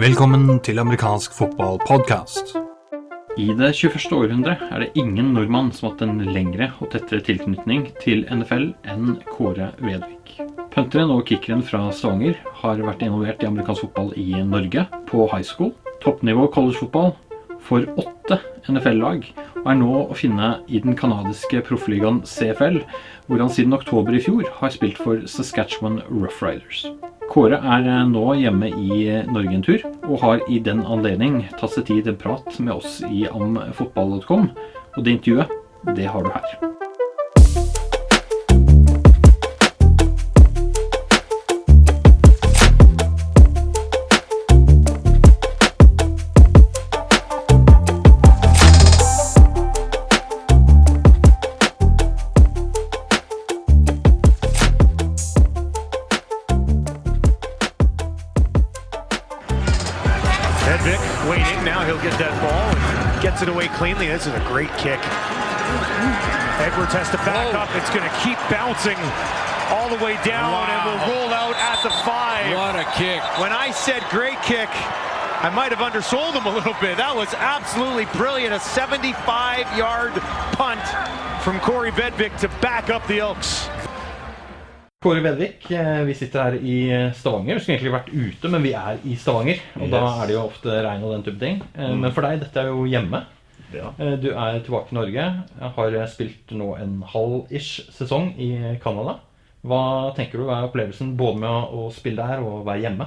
Velkommen til amerikansk fotballpodkast. I det 21. århundre er det ingen nordmann som har hatt en lengre og tettere tilknytning til NFL enn Kåre Vedvik. Punteren og kickeren fra Stavanger har vært involvert i amerikansk fotball i Norge, på high school, toppnivå collegefotball, for åtte NFL-lag, og er nå å finne i den canadiske proffligaen CFL, hvor han siden oktober i fjor har spilt for Saskatchewan Rough Riders. Kåre er nå hjemme i Norge en tur, og har i den anledning tatt seg tid til en prat med oss i amfotball.com. Og det intervjuet, det har du her. This is a great kick. Edwards has to back up. It's going to keep bouncing all the way down and will roll out at the five. What a kick. When I said great kick, I might have undersold him a little bit. That was absolutely brilliant. A 75-yard punt from Corey Vedvik to back up the Elks. Kåre Vedvik, eh, vi sitter her i Stavanger. Vi skulle egentlig vært ute, men vi er i Stavanger. Og da Yes. er det jo ofte regn og den type ting. Eh, Men for deg, dette er jo hjemme. Ja. Eh, Du er tilbake i Norge. Har spilt nå en halv-ish sesong i Canada. Hva tenker du er opplevelsen både med å å spille der og være hjemme?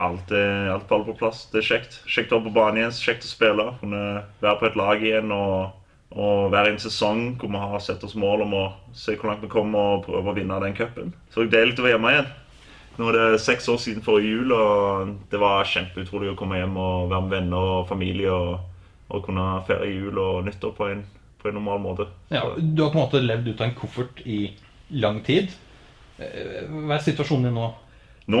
Alt, er, alt faller på plass. Det er kjekt. Kjekt å være på banen igjen, kjekt å spille. Kunne være på et lag igjen og, og være i en sesong hvor vi har sett oss mål om å se hvor langt vi kommer og prøve å vinne den cupen. Så det er deilig å være hjemme igjen. Nå er det seks år siden forrige jul, og det var kjempeutrolig å komme hjem og være med venner og familie og, og kunne feire jul og nyttår på en, på en normal måte. Ja, du har på en måte levd ut av en koffert i lang tid. Eh, Hva er situasjonen din nå? Nå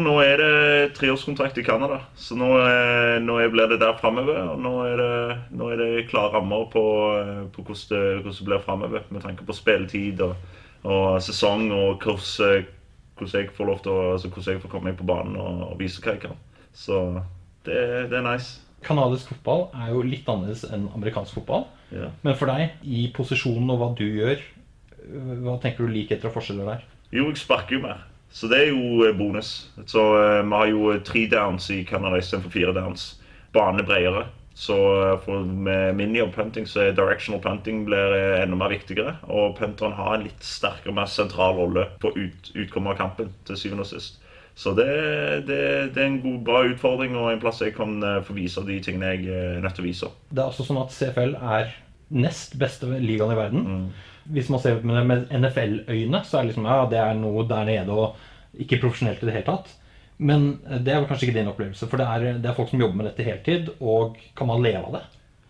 nå er det treårskontrakt i Canada, så nå, eh, nå blir det der framover. Og nå er det, nå er det klare rammer på, eh, på hvordan, det, hvordan det blir framover, med tanke på spilletid og, og sesong og hvordan, hvordan jeg får lov til å, altså hvordan jeg får komme meg på banen og, og vise hva jeg kan. Så det, det er nice. Kanadisk fotball er jo litt annerledes enn amerikansk fotball. Ja. Men for deg, i posisjonen og hva du gjør, hva tenker du likheter og forskjeller der? Jo, jeg sparker jo mer. Så det er jo eh, bonus. Så uh, vi har jo tre downs i Canada istedenfor fire downs. Bane bredere. Så for med min jobb punting så er directional punting blir enda mer viktigere. Og punteren har en litt sterkere, mer sentral rolle på ut, utkommet av kampen til syvende og sist. Så det, det, det er en god, bra utfordring og en plass jeg kan eh, få vise de tingene jeg eh, er nødt til å vise. Det er også sånn at CFL er nest beste ligaen i verden. Hvis man ser med, med NFL-øyne, så er det liksom, ja, det er noe der nede og ikke profesjonelt i det hele tatt. Men det er kanskje ikke din opplevelse, for det er, det er folk som jobber med dette heltid, og kan man leve av det?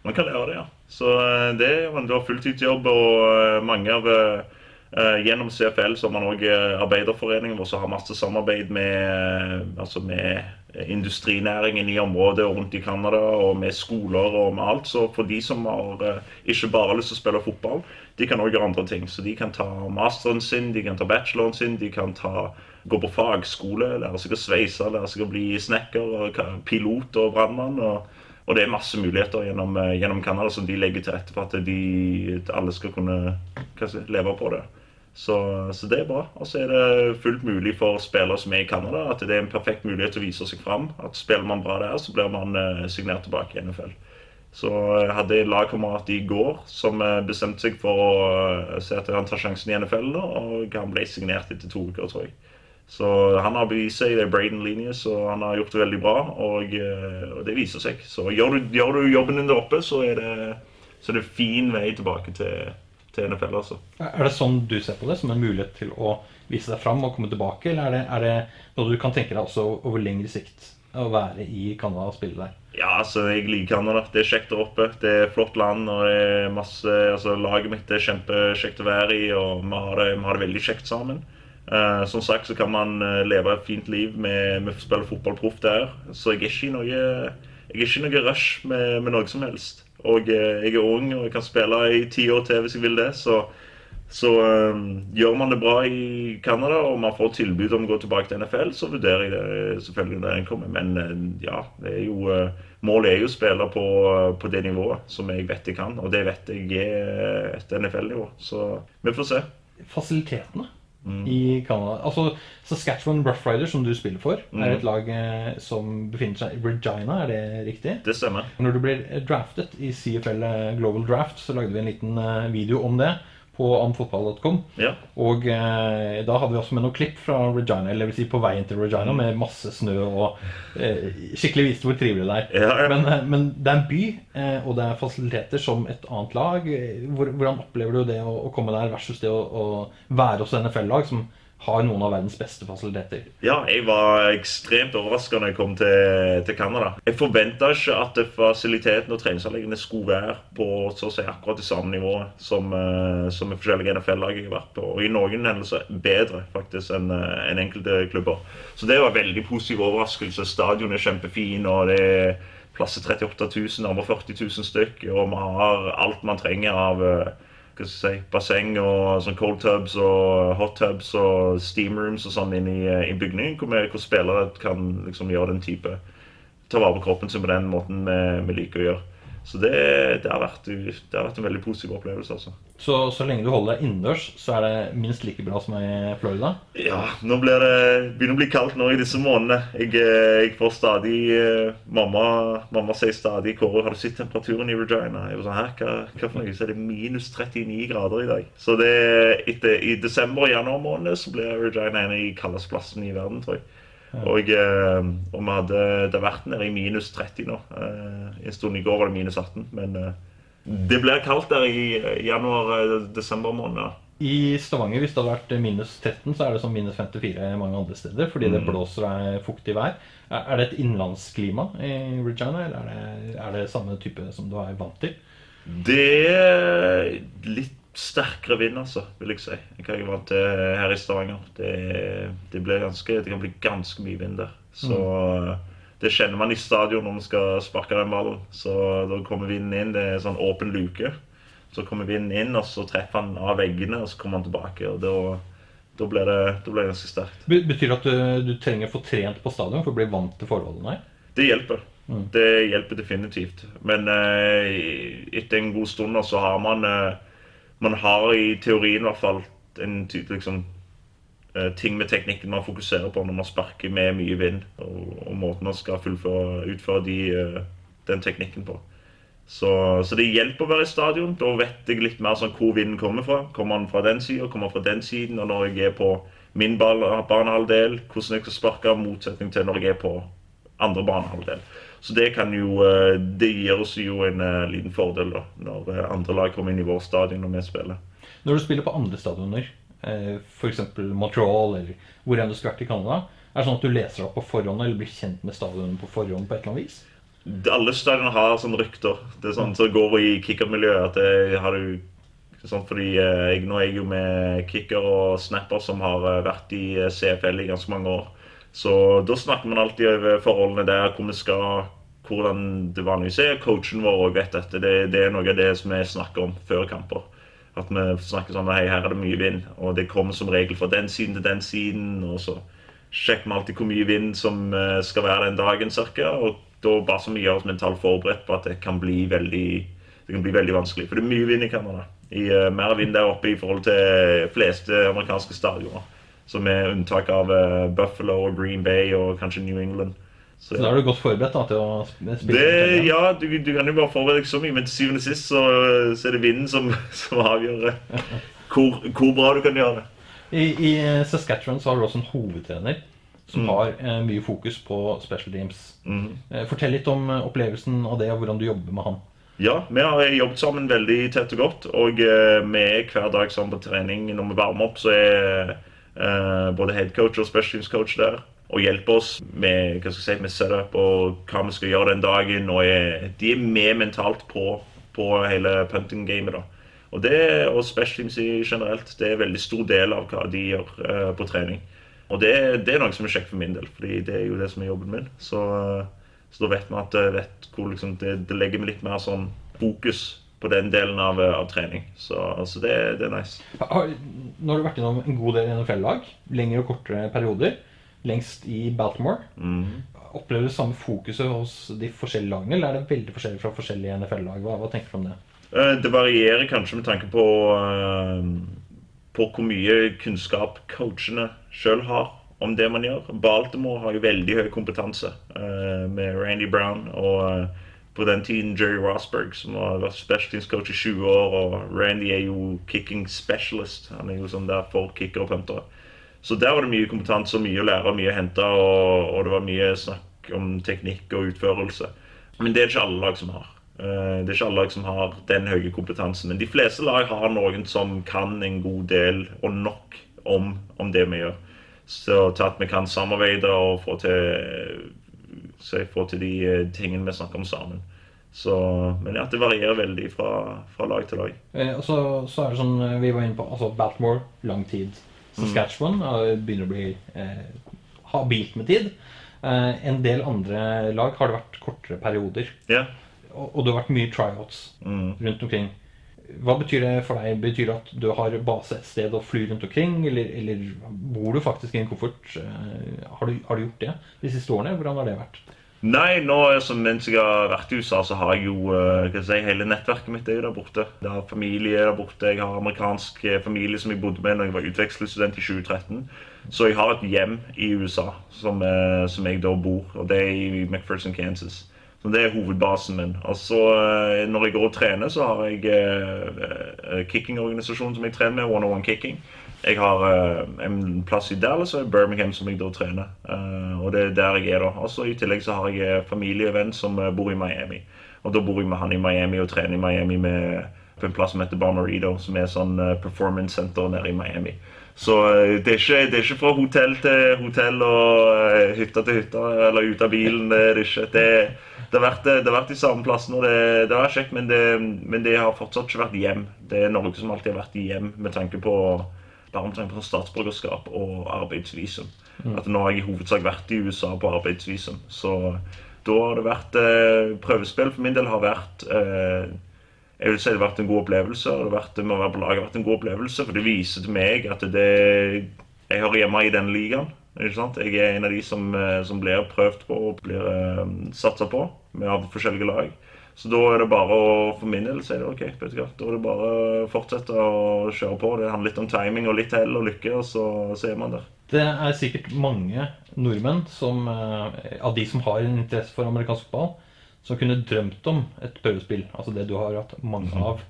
Man kan leve av det, ja. Så eh, det man, har fulltidsjobb, og eh, mange av eh, eh, Gjennom CFL så har man òg arbeiderforeningen vår som har masse samarbeid med, eh, altså med industrinæringen i området og rundt i Canada, og med skoler og med alt. Så for de som har eh, ikke bare lyst til å spille fotball, de kan òg gjøre andre ting. Så de kan ta masteren sin, de kan ta bacheloren sin, de kan ta, gå på fagskole, lære seg å sveise, lære seg å bli snekker, og pilot og brannmann. og og det er masse muligheter gjennom, eh, gjennom Canada som de legger til rette for at de, at alle skal kunne si, leve på det. Så, så det er bra. Og så er det fullt mulig for spillere som er i Canada, at det er en perfekt mulighet til å vise seg fram. At Spiller man bra der, så blir man eh, signert tilbake i NFL. Så jeg hadde en lagkamerat i går som eh, bestemte seg for å eh, se at han tar sjansen i NFL og han ble signert etter to uker, tror jeg. Så han har bevist seg, det er Braden Linius, og han har gjort det veldig bra. Og, eh, og det viser seg. Så gjør du, gjør du jobben din der oppe, så er det, så er det fin vei tilbake til, til NFL. altså. Er det sånn du ser på det, som en mulighet til å vise deg fram og komme tilbake, eller er det, er det noe du kan tenke deg også over lengre sikt? Å være i Canada og spille der? Ja, altså, jeg liker Canada. Det er kjekt der oppe. Det er flott land. og det er masse, altså, Laget mitt er kjempekjekt å være i, og vi har det, vi har det veldig kjekt sammen. Uh, som sagt så kan man eh, leve et fint liv med, med å spille fotball proff der. Så jeg er ikke i noe, jeg er ikke i noe rush med, med noe som helst. Og eh, jeg er ung og jeg kan spille i ti år til hvis jeg vil det. Så Så øh, gjør man det bra i Canada og man får tilbud om å gå tilbake til NFL, så vurderer jeg det selvfølgelig når den kommer. Men øh, ja, er jo, øh, målet er jo å spille på, på, det nivået som jeg vet jeg kan. Og det vet jeg er et NFL-nivå. Så vi får se. Fasilitetene mm. i Canada Altså Saskatchewan Rough Riders, som du spiller for, mm. er et lag eh, som befinner seg i Regina, er det riktig? Det stemmer. Når du blir draftet i CFL Global Draft, så lagde vi en liten video om det på amfotball.com. Ja. Og eh, da hadde vi også med noen klipp fra Regina, eller vil si på veien til Regina, med masse snø og eh, skikkelig viste hvor trivelig det er. Ja, ja. Men, eh, men, det er en by, eh, og det er fasiliteter som et annet lag. Hvor, hvordan opplever du det å, å komme der versus det å, å være hos NFL-lag, som har noen av verdens beste fasiliteter. Ja, jeg var ekstremt overraska når jeg kom til, til Canada. Jeg forventa ikke at fasilitetene og treningsanleggene skulle være på så å si akkurat det samme nivået som, uh, som forskjellige NFL-lag jeg har vært på. Og i noen hendelser bedre faktisk enn uh, en enkelte klubber. Så det var en veldig positiv overraskelse. Stadion er kjempefin, og det er plasser til 38 000, nærmere 40 000 stykk, og vi har alt man trenger av uh, hva skal jeg si, basseng og sånn cold tubs og hot tubs og steam rooms og sånn inn i, i bygningen, hvor, vi, hvor spillere kan liksom gjøre den type Ta vare på kroppen sin på den måten vi, vi liker å gjøre. Så det, det, har vært, det, har vært, en veldig positiv opplevelse. altså. Så så lenge du holder deg innendørs, så er det minst like bra som i Florida? Ja, nå blir det, begynner å bli kaldt nå i disse månedene. Jeg, eh, jeg får stadig eh, mamma, mamma sier stadig 'Kåre, har du sett temperaturen i Regina?' Jeg var sånn, Hæ, hva, hva for noe? Så er det minus 39 grader i dag. Så det, etter, i desember og januar måned så blir Regina en av de kaldeste plassene i verden, tror jeg. Og, eh, og vi hadde det har vært nede i minus 30 nå. Eh, en stund i går var det minus 18. Men eh, det blir kaldt der i januar-desember måned. I Stavanger, hvis det hadde vært minus 13, så er det som minus 54 mange andre steder. Fordi det mm. blåser og er fuktig vær. Er det et innlandsklima i Regina, eller er det, er det samme type som du er vant til? Det er litt sterkere vind, altså, vil jeg si. Hva jeg vant til her i Stavanger. Det, det, ganske, det, kan bli ganske mye vind der. Så mm. det kjenner man i stadion når man skal sparke den ballen. Så da kommer vinden inn. Det er sånn åpen luke. Så kommer vinden inn, og så treffer han av veggene, og så kommer han tilbake. og da, da blir det, da blir det ganske sterkt. Betyr det at du, du, trenger å få trent på stadion for å bli vant til forholdene her? Det hjelper. Mm. Det hjelper definitivt. Men eh, etter en god stund så har man eh, man har i teorien i hvert fall en type liksom, eh, ting med teknikken man fokuserer på når man sparker med mye vind, og, og måten man skal fullføre, utføre de, eh, den teknikken på. Så, så, det hjelper å være i stadion. Da vet jeg litt mer sånn hvor vinden kommer fra. Kommer den fra den sida, kommer den fra den siden? Og når jeg er på min banehalvdel, hvordan jeg skal sparke, motsetning til når jeg er på andre banehalvdel. Så det, kan jo, eh, det gir oss jo en uh, liten fordel da, når uh, andre lag kommer inn i vår stadion når vi spiller. Når du spiller på andre stadioner, f.eks. Montreal eller hvor enn du skal vært i Canada, er det sånn at du leser opp på forhånd eller blir kjent med stadionet på forhånd på et eller annet vis? Alle stadioner har sånne rykter. Det er sånn som så går i kickermiljøet. at det har du Sånn fordi jeg, Nå er jeg jo med kicker og snapper som har vært i CFL i ganske mange år. Så da snakker man alltid over forholdene der, hvor vi skal, hvordan det vanligvis er. Coachen vår vet dette. Det, det, er noe av det som vi snakker om før kamper. At vi snakker sånn Hei, her er det mye vind. Og det kommer som regel fra den siden til den siden. Og så sjekker vi alltid hvor mye vind som eh, skal være den dagen cirka. Og da bare så vi gjør oss mentalt forberedt på at det kan bli veldig det kan bli veldig vanskelig. For det er mye vind i Canada. I, uh, mer vind der oppe i forhold til fleste amerikanske stadioner. Som er unntak av uh, Buffalo og Green Bay og kanskje New England. Så, så da er du godt forberedt da, til å spille? Det, ja, du, du, kan jo bare forberede deg så mye, men til syvende og sist så, så, er det vinden som, som avgjør hvor, hvor, bra du kan gjøre det. I, I, Saskatchewan så har du også en hovedtrener som mm. har eh, mye fokus på special teams. Mm. Eh, fortell litt om eh, opplevelsen av det, og hvordan du jobber med han. Ja, vi har jobbet sammen veldig tett og godt. Og eh, vi er hver dag sammen på trening. Når vi varmer opp, så er eh, både headcoach og special teams coach der og hjelper oss med, hva skal jeg si, med setup og hva vi skal gjøre den dagen. og er, De er med mentalt på, på hele punting-gamet. da. Og det, og special teams generelt, det er en veldig stor del av hva de gjør uh, på trening. Og det, det, er noe som er kjekt for min del, fordi det er jo det som er jobben min. Så, så da vet vi at vet hvor, liksom, det, det, legger vi litt mer sånn fokus på den delen av, av trening. Så altså det, det, er nice. Nå har du vært innom en god del NFL-lag. Lengre og kortere perioder. Lengst i Baltimore. Mm. Opplever du samme fokuset hos de forskjellige lagene, eller er det veldig forskjellig fra forskjellige NFL-lag? Hva, hva, tenker du om det? Eh, det varierer kanskje med tanke på, eh, på hvor mye kunnskap coachene sjøl har om det man gjør. Baltimore har jo veldig høy kompetanse eh, med Randy Brown og på den tiden Jerry Rosberg, som har vært special teams coach i 20 år. Og Randy er jo kicking specialist. Han er jo sånn der for kicker og puntere. Så der var det mye kompetanse og mye å lære og mye å hente. Og, og, det var mye snakk om teknikk og utførelse. Men det er ikke alle lag som har. Eh, det er ikke alle lag som har den høye kompetansen. Men de fleste lag har noen som kan en god del og nok om, om det vi gjør. Så til at vi kan samarbeide og få til jeg til de eh, tingene vi snakker om sammen. Så, men ja, det varierer veldig fra, fra lag til lag. Eh, og så, så, er det sånn vi var inne på altså Baltimore, lang tid. Saskatchewan mm. begynner å bli eh, habilt med tid. Eh, en del andre lag har det vært kortere perioder. Yeah. Og, og, det har vært mye tryouts mm. rundt omkring. Hva betyr det for deg? Betyr det at du har base et sted å fly rundt omkring? Eller, eller bor du faktisk i en koffert? Har du, har du, gjort det de siste årene? Hvordan har det vært? Nei, nå som mens jeg har vært i USA, så har jeg jo uh, si, hele nettverket mitt er jo der borte. Jeg har familie der borte. Jeg har amerikansk eh, familie som jeg bodde med når jeg var utvekslingsstudent i 2013. Så jeg har et hjem i USA som, uh, som jeg da bor, og det er i McPherson, Kansas. Så Det er hovedbasen min. Altså, Når jeg går og trener, så har jeg uh, kickingorganisasjonen som jeg trener med, One on One Kicking. Jeg har uh, en plass i Dallas og Birmingham som jeg da trener. Uh, og det er der jeg er da. Også I tillegg så har jeg familievenn som bor i Miami. Og da bor jeg med han i Miami og trener i Miami med, på en plass som heter Bomarito, som er sånn performance center nede i Miami. Så det er, ikke, det er ikke fra hotell til hotell og hytte til hytte eller ut av bilen. Det er ikke. Det, det, har, vært, det har vært de samme plassene, og det, det har kjekt, men det, men det har fortsatt ikke vært hjem. Det er Norge som alltid har vært hjem med tanke på bare på statsborgerskap og arbeidsvisum. Mm. At nå har jeg i hovedsak vært i USA på arbeidsvisum. Så da har det vært eh, Prøvespill for min del har vært eh, jeg vil si det har vært en god opplevelse. og det har vært, med å være på laget har vært en god opplevelse, For det viser til meg at det, jeg hører hjemme i den ligaen. Ikke sant? Jeg er en av de som, eh, som blir prøvd på og blir eh, satsa på med av forskjellige lag. Så da er det bare å for min del er det ok. vet du hva, Da er det bare å fortsette å kjøre på. Det handler litt om timing og litt hell og lykke, og så, så er man der. Det er sikkert mange nordmenn som, eh, av de som har en interesse for amerikansk fotball, som kunne drømt om et prøvespill. Altså det du har hatt mange mhm. av.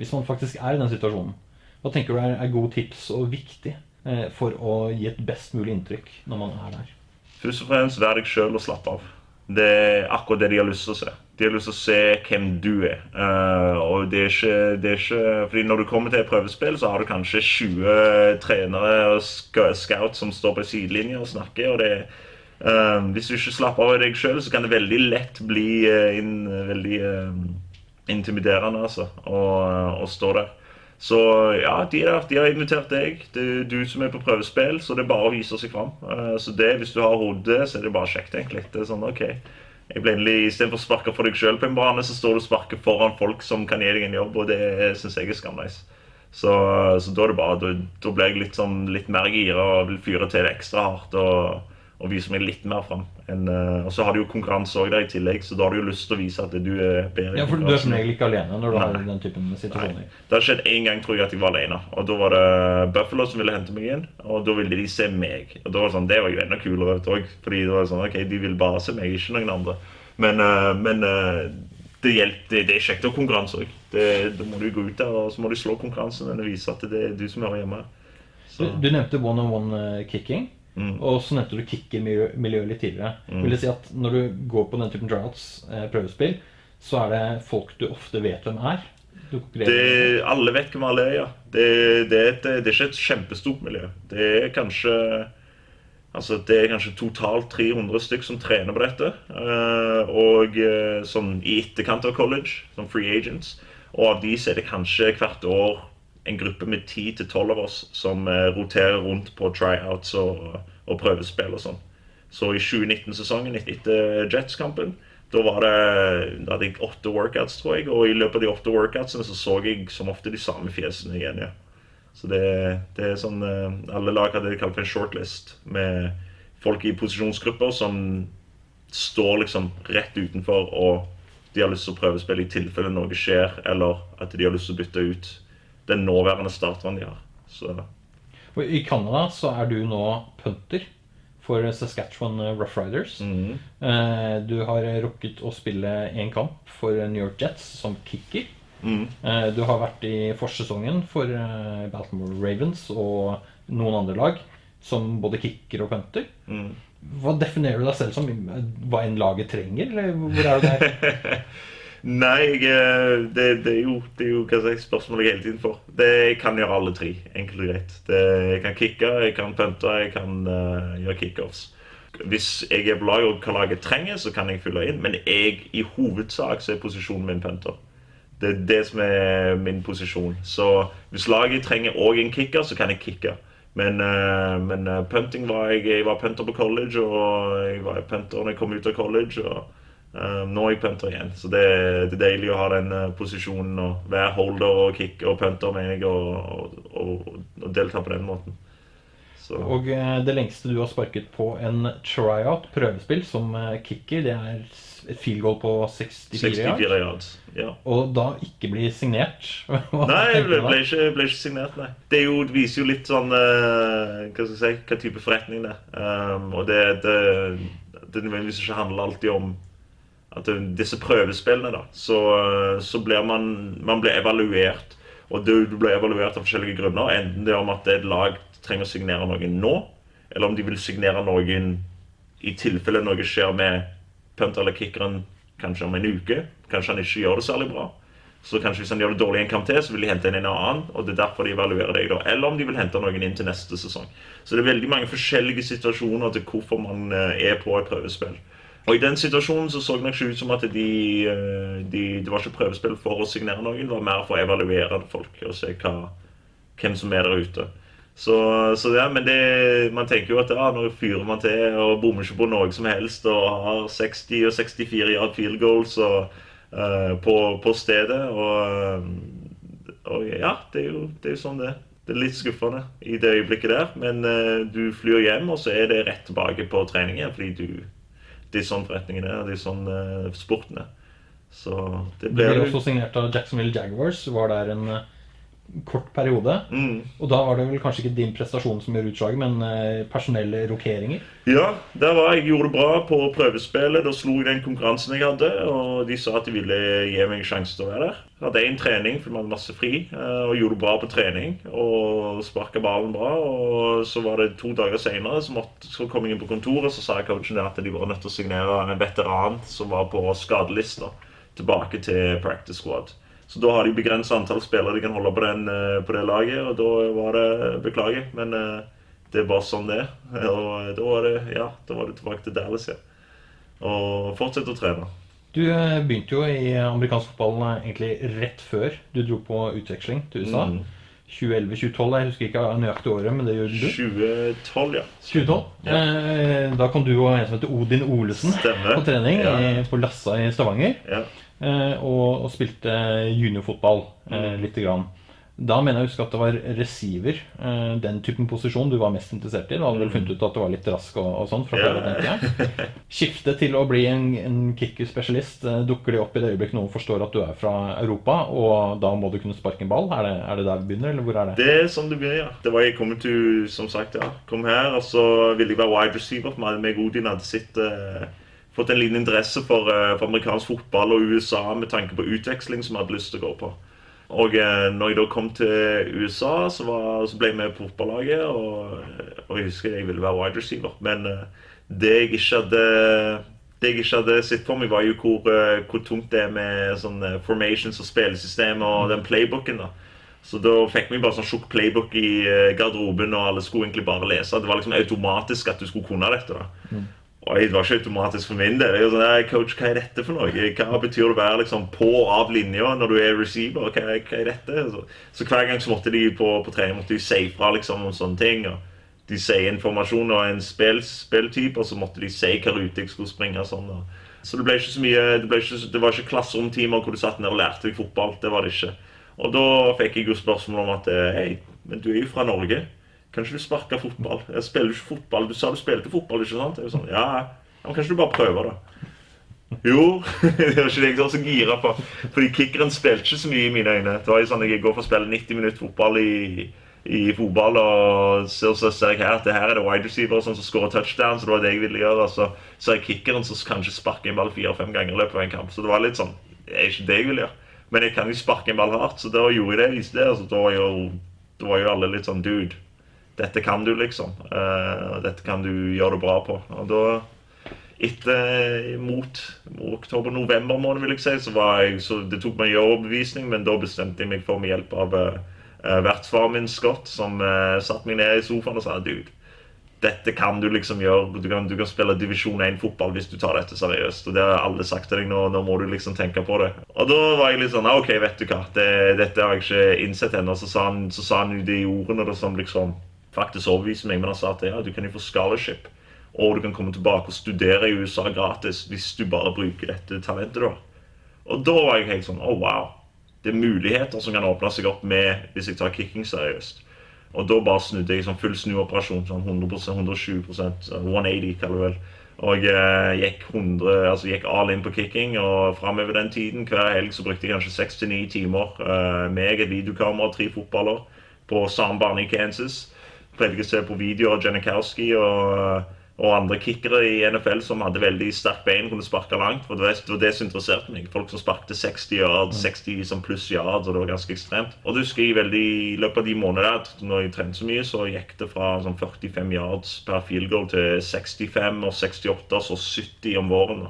Hvis man faktisk er i den situasjonen. Hva tenker du er, er gode tips og viktig eh, for å gi et best mulig inntrykk når man er der? Først og fremst vær deg sjøl og slapp av. Det er akkurat det de har lyst til å se. De har lyst til å se hvem du er. Uh, og det er, ikke, det er ikke Fordi når du kommer til et prøvespill, så har du kanskje 20 trenere og scout som står på sidelinja og snakker. og det uh, Hvis du ikke slapper av deg sjøl, så kan det veldig lett bli uh, in, veldig intimiderende altså, å stå der. Så ja, de, der, de har invitert deg. Det er du som er på prøvespill, så det er bare å vise seg fram. Uh, så det, hvis du har hodet, så er det bare kjekt, egentlig. Det er sånn, ok. Jeg ble endelig, Istedenfor å sparke for deg sjøl på en bane, så står du og sparker foran folk som kan gi deg en jobb, og det syns jeg er skamnice. Så, så, da er det bare, da, da blir jeg litt, sånn, litt mer gira og vil fyre til det ekstra hardt. og og vise meg litt mer fram. En, uh, og så har du jo konkurranse òg der i tillegg, så da har du jo lyst til å vise at du er bedre. Ja, for Du er som regel ikke alene når du Nei. har den typen situasjoner? Nei. Det har skjedd én gang tror jeg at jeg var alene. Og Da var det Buffalo som ville hente meg inn, og da ville de se meg. Og da var Det sånn, det var jo enda kulere òg, fordi det var sånn, ok, de vil bare se meg, ikke noen andre. Men, uh, men uh, det, hjelper, det, det, er kjekt å ha konkurranse òg. Da må du gå ut der og så må du slå konkurransen og vise at det er du som hører hjemme. Du, du, nevnte one-on-one kicking. Mm. Og så nevnte du kicker-miljøet litt tidligere. Mm. Vil det si at Når du går på den typen droughts, eh, prøvespill, så er det folk du ofte vet hvem er? Det, alle vet hvem alle er, ja. Det, det, er et, det, er ikke et kjempestort miljø. Det er kanskje Altså, det er kanskje totalt 300 stykk som trener på dette. Eh, og eh, sånn i etterkant av college, som free agents. Og av de så er det kanskje hvert år en gruppe med 10-12 av oss som eh, roterer rundt på tryouts og, og prøvespill og sånn. Så i 2019-sesongen etter Jets-kampen Da var det, da hadde jeg åtte workouts, tror jeg. Og i løpet av de åtte workoutsene så så jeg som ofte de samme fjesene igjen. ja. Så det, det er sånn eh, Alle lag hadde det de kalte en shortlist, med folk i posisjonsgrupper som står liksom rett utenfor og de har lyst til å prøvespille i tilfelle noe skjer, eller at de har lyst til å bytte ut den nåværende starteren de har. Så I Canada så er du nå punter for Saskatchewan Rough Riders. Mm. Eh, Du har rukket å spille én kamp for New York Jets som kicker. Eh, Du har vært i forsesongen for eh, Baltimore Ravens og noen andre lag som både kicker og punter. Mm. Hva definerer du deg selv som? Hva enn laget trenger? Eller hvor er du der? Nei, jeg, eh, det, det er jo, det er jo hva jeg, spørsmål jeg hele tiden får. Det, jeg kan gjøre alle tre, enkelt og greit. Det, jeg kan kicke, jeg kan punte, jeg kan uh, gjøre kickoffs. Hvis jeg er på lag og hva laget trenger, så kan jeg fylle inn. Men jeg, i hovedsak så er posisjonen min punter. Det er det som er min posisjon. Så hvis laget trenger òg en kicker, så kan jeg kicke. Men, uh, men punting var jeg, jeg var punter på college, og jeg var punter når jeg kom ut av college. og Nå er jeg punter igjen, så det, det er deilig å ha den eh, posisjonen og være holder og kicker og punter mener jeg, og, og, og, og delta på den måten. Så, Og eh, det lengste du har sparket på en tryout, prøvespill, som eh, kicker, det er et field goal på 64 yards. 64 yards. Ja. Og da ikke bli signert. Nei, jeg ble, ble, ikke, ble ikke signert, nei. Det, jo, viser jo litt sånn uh, Hva skal jeg si, hva type forretning det er. Um, og det, det, det nødvendigvis ikke handler alltid om at disse prøvespillene, da, så, så blir man, man blir evaluert. Og du, du blir evaluert av forskjellige grunner. Enten det er om at et lag trenger å signere noen nå, eller om de vil signere noen i tilfelle noe skjer med punter eller kickeren kanskje om en uke. Kanskje han ikke gjør det særlig bra. Så kanskje hvis han gjør det dårlig en kamp til, så vil de hente inn en annen. og det er derfor de evaluerer deg da. Eller om de vil hente noen inn til neste sesong. Så det er veldig mange forskjellige situasjoner til hvorfor man eh, er på et prøvespill. Og i den situasjonen så så det ikke ut som at de, eh, de Det var ikke prøvespill for å signere noen, det var mer for å evaluere folk og se hva, hvem som er der ute. Så, så ja, men det, man tenker jo at ja, nå fyrer man til og bommer ikke på noe som helst og har 60 og 64 yard field goals og, uh, på, på stedet. Og, og ja, det er, jo, det er jo sånn det. Det er litt skuffende i det øyeblikket der, men uh, du flyr hjem, og så er det rett tilbake på trening igjen. Fordi du, det er sånn forretningen er, det er sånn uh, sporten er. Så det ble blir også signert av Jacksonville Jaguars. Var der en eh, kort periode. mm. Og da var det vel kanskje ikke din prestasjon som gjør utslaget, men eh, personelle rokeringer. Ja, der var jeg gjorde det bra på prøvespillet. Da slo jeg den konkurransen jeg hadde, og de sa at de ville gi meg sjanse til å være der. Jeg hadde én trening, for vi hadde masse fri, eh, og gjorde det bra på trening. Og sparka ballen bra. Og så var det to dager seinere, så, måtte- så kom jeg inn på kontoret, så sa coachen at de var nødt til å signere en veteran som var på skadelista, tilbake til practice squad. Så da har de begrensa antall spillere de kan holde på, den, eh, på det laget, og da var det Beklager, men eh, det er bare sånn det er. Og da var det, ja, da var det tilbake til Dallas ja. Og fortsette å trene. Du eh, begynte jo i amerikansk fotball eh, egentlig rett før du dro på utveksling til USA. Mm. 2011-2012, jeg husker ikke nøyaktig året, men det gjør du. 2012, ja. 2012. Ja. Eh, da kom du og en som heter Odin Olesen Stemmer. på trening Ja. på Lassa i Stavanger. ja. Eh, og, og spilte juniorfotball eh, Mm. lite grann. Da mener jeg å huske at det var receiver, eh, den typen posisjon du var mest interessert i. Du hadde vel funnet ut at du var litt rask og, og sånn fra før, Mm. Jeg. Skifte til å bli en, en kickerspesialist dukker de opp i det øyeblikk noen forstår at du er fra Europa, og da må du kunne sparke en ball? Er det, er det der vi begynner, eller hvor er det? Det er sånn det blir, ja. Det var jeg kom til, som sagt, ja. Kom her, og så ville jeg være wide receiver. For meg med og Odin hadde sitt, eh, fått en liten interesse for, eh, for amerikansk fotball og USA med tanke på utveksling som jeg hadde lyst til å gå på. Og eh, når jeg da kom til USA, så, var, så ble jeg med på fotballaget. Og, og jeg husker jeg ville være wide receiver. Men eh, det jeg ikke hadde jeg ikke hadde sett for meg, var jo hvor, hvor tungt det er med sånn formations og spillesystem og den playbooken. da. Så da fikk vi bare sånn tjukk playbook i garderoben, og alle skulle egentlig bare lese. Det var liksom automatisk at du skulle kunne dette. da. Og det var ikke automatisk for min del. Jeg var sånn, «Nei, coach, Hva er dette for noe? Hva betyr det å være liksom på og av linja når du er receiver? Hva, hva er dette? Så, så hver gang så måtte de på, på trening måtte de si fra liksom, om sånne ting. og De sier informasjon og en spill, spilltype, og så måtte de si hva rute jeg skulle springe. sånn. Og. Så det ble ikke så mye Det, ikke, det var ikke klasseromtimer hvor du satt ned og lærte deg fotball. Det var det ikke. Og da fikk jeg jo spørsmål om at Hei, men du er jo fra Norge. Kan ikke du sparke fotball? Jeg spiller ikke fotball. Du sa du spilte fotball, ikke sant? Jeg sånn, ja, men kanskje du bare prøver, da. Jo, det var ikke det jeg var så gira på. Fordi kickeren spilte ikke så mye i mine øyne. Det var jo sånn Jeg går for å spille 90 minutter fotball i, i fotball, og så, så ser jeg her at det her er det wide receiver sånn, som skårer touchdown, så det var det jeg ville gjøre. Og så ser jeg kickeren som kanskje sparker en ball fire-fem ganger i løpet av en kamp. Så det var litt sånn Det er ikke det jeg vil gjøre. Men jeg kan jo sparke en ball hardt, så da gjorde jeg det. viste det, altså, da, var jo, da var jo alle litt sånn Dude, dette kan du, liksom. Uh, dette kan du gjøre det bra på. Og da etter mot oktober-november måned, vil jeg si, så var jeg så Det tok meg overbevisning, men da bestemte jeg meg for med hjelp av uh, vertsfaren min, Scott, som uh, satte meg ned i sofaen og sa dude, dette kan du liksom gjøre. Du kan, du kan spille divisjon 1-fotball hvis du tar dette seriøst. Og det har alle sagt til deg nå, nå må du liksom tenke på det. Og da var jeg litt sånn OK, vet du hva, det, dette har jeg ikke innsett ennå. Så sa han, så sa han de ordene da, som liksom faktisk overbeviste meg, men han sa at ja, du kan jo få scholarship. Og du kan komme tilbake og studere i USA gratis hvis du bare bruker dette talentet da. Og da var jeg helt sånn oh, wow. Det er muligheter som kan åpne seg opp med hvis jeg tar kicking seriøst. Og da bare snudde jeg sånn full snuoperasjon. sånn 100 120 180 kaller du vel. Og jeg gikk, 100, altså gikk all in på kicking. Og framover den tiden, hver helg så brukte jeg kanskje seks til ni timer uh, med eget videokamera og tre fotballer på samme bane i Kansas. Pleide å se på videoer av Janikowski og og andre kickere i NFL som hadde veldig sterkt bein, kunne sparke langt. for Det var det som interesserte meg. Folk som sparkte 60 yard, 60 som pluss yard, og det var ganske ekstremt. Og du husker jeg veldig, I løpet av de månedene når jeg trente så mye, så gikk det fra sånn 45 yards per field goal til 65 og 68, så 70 om våren.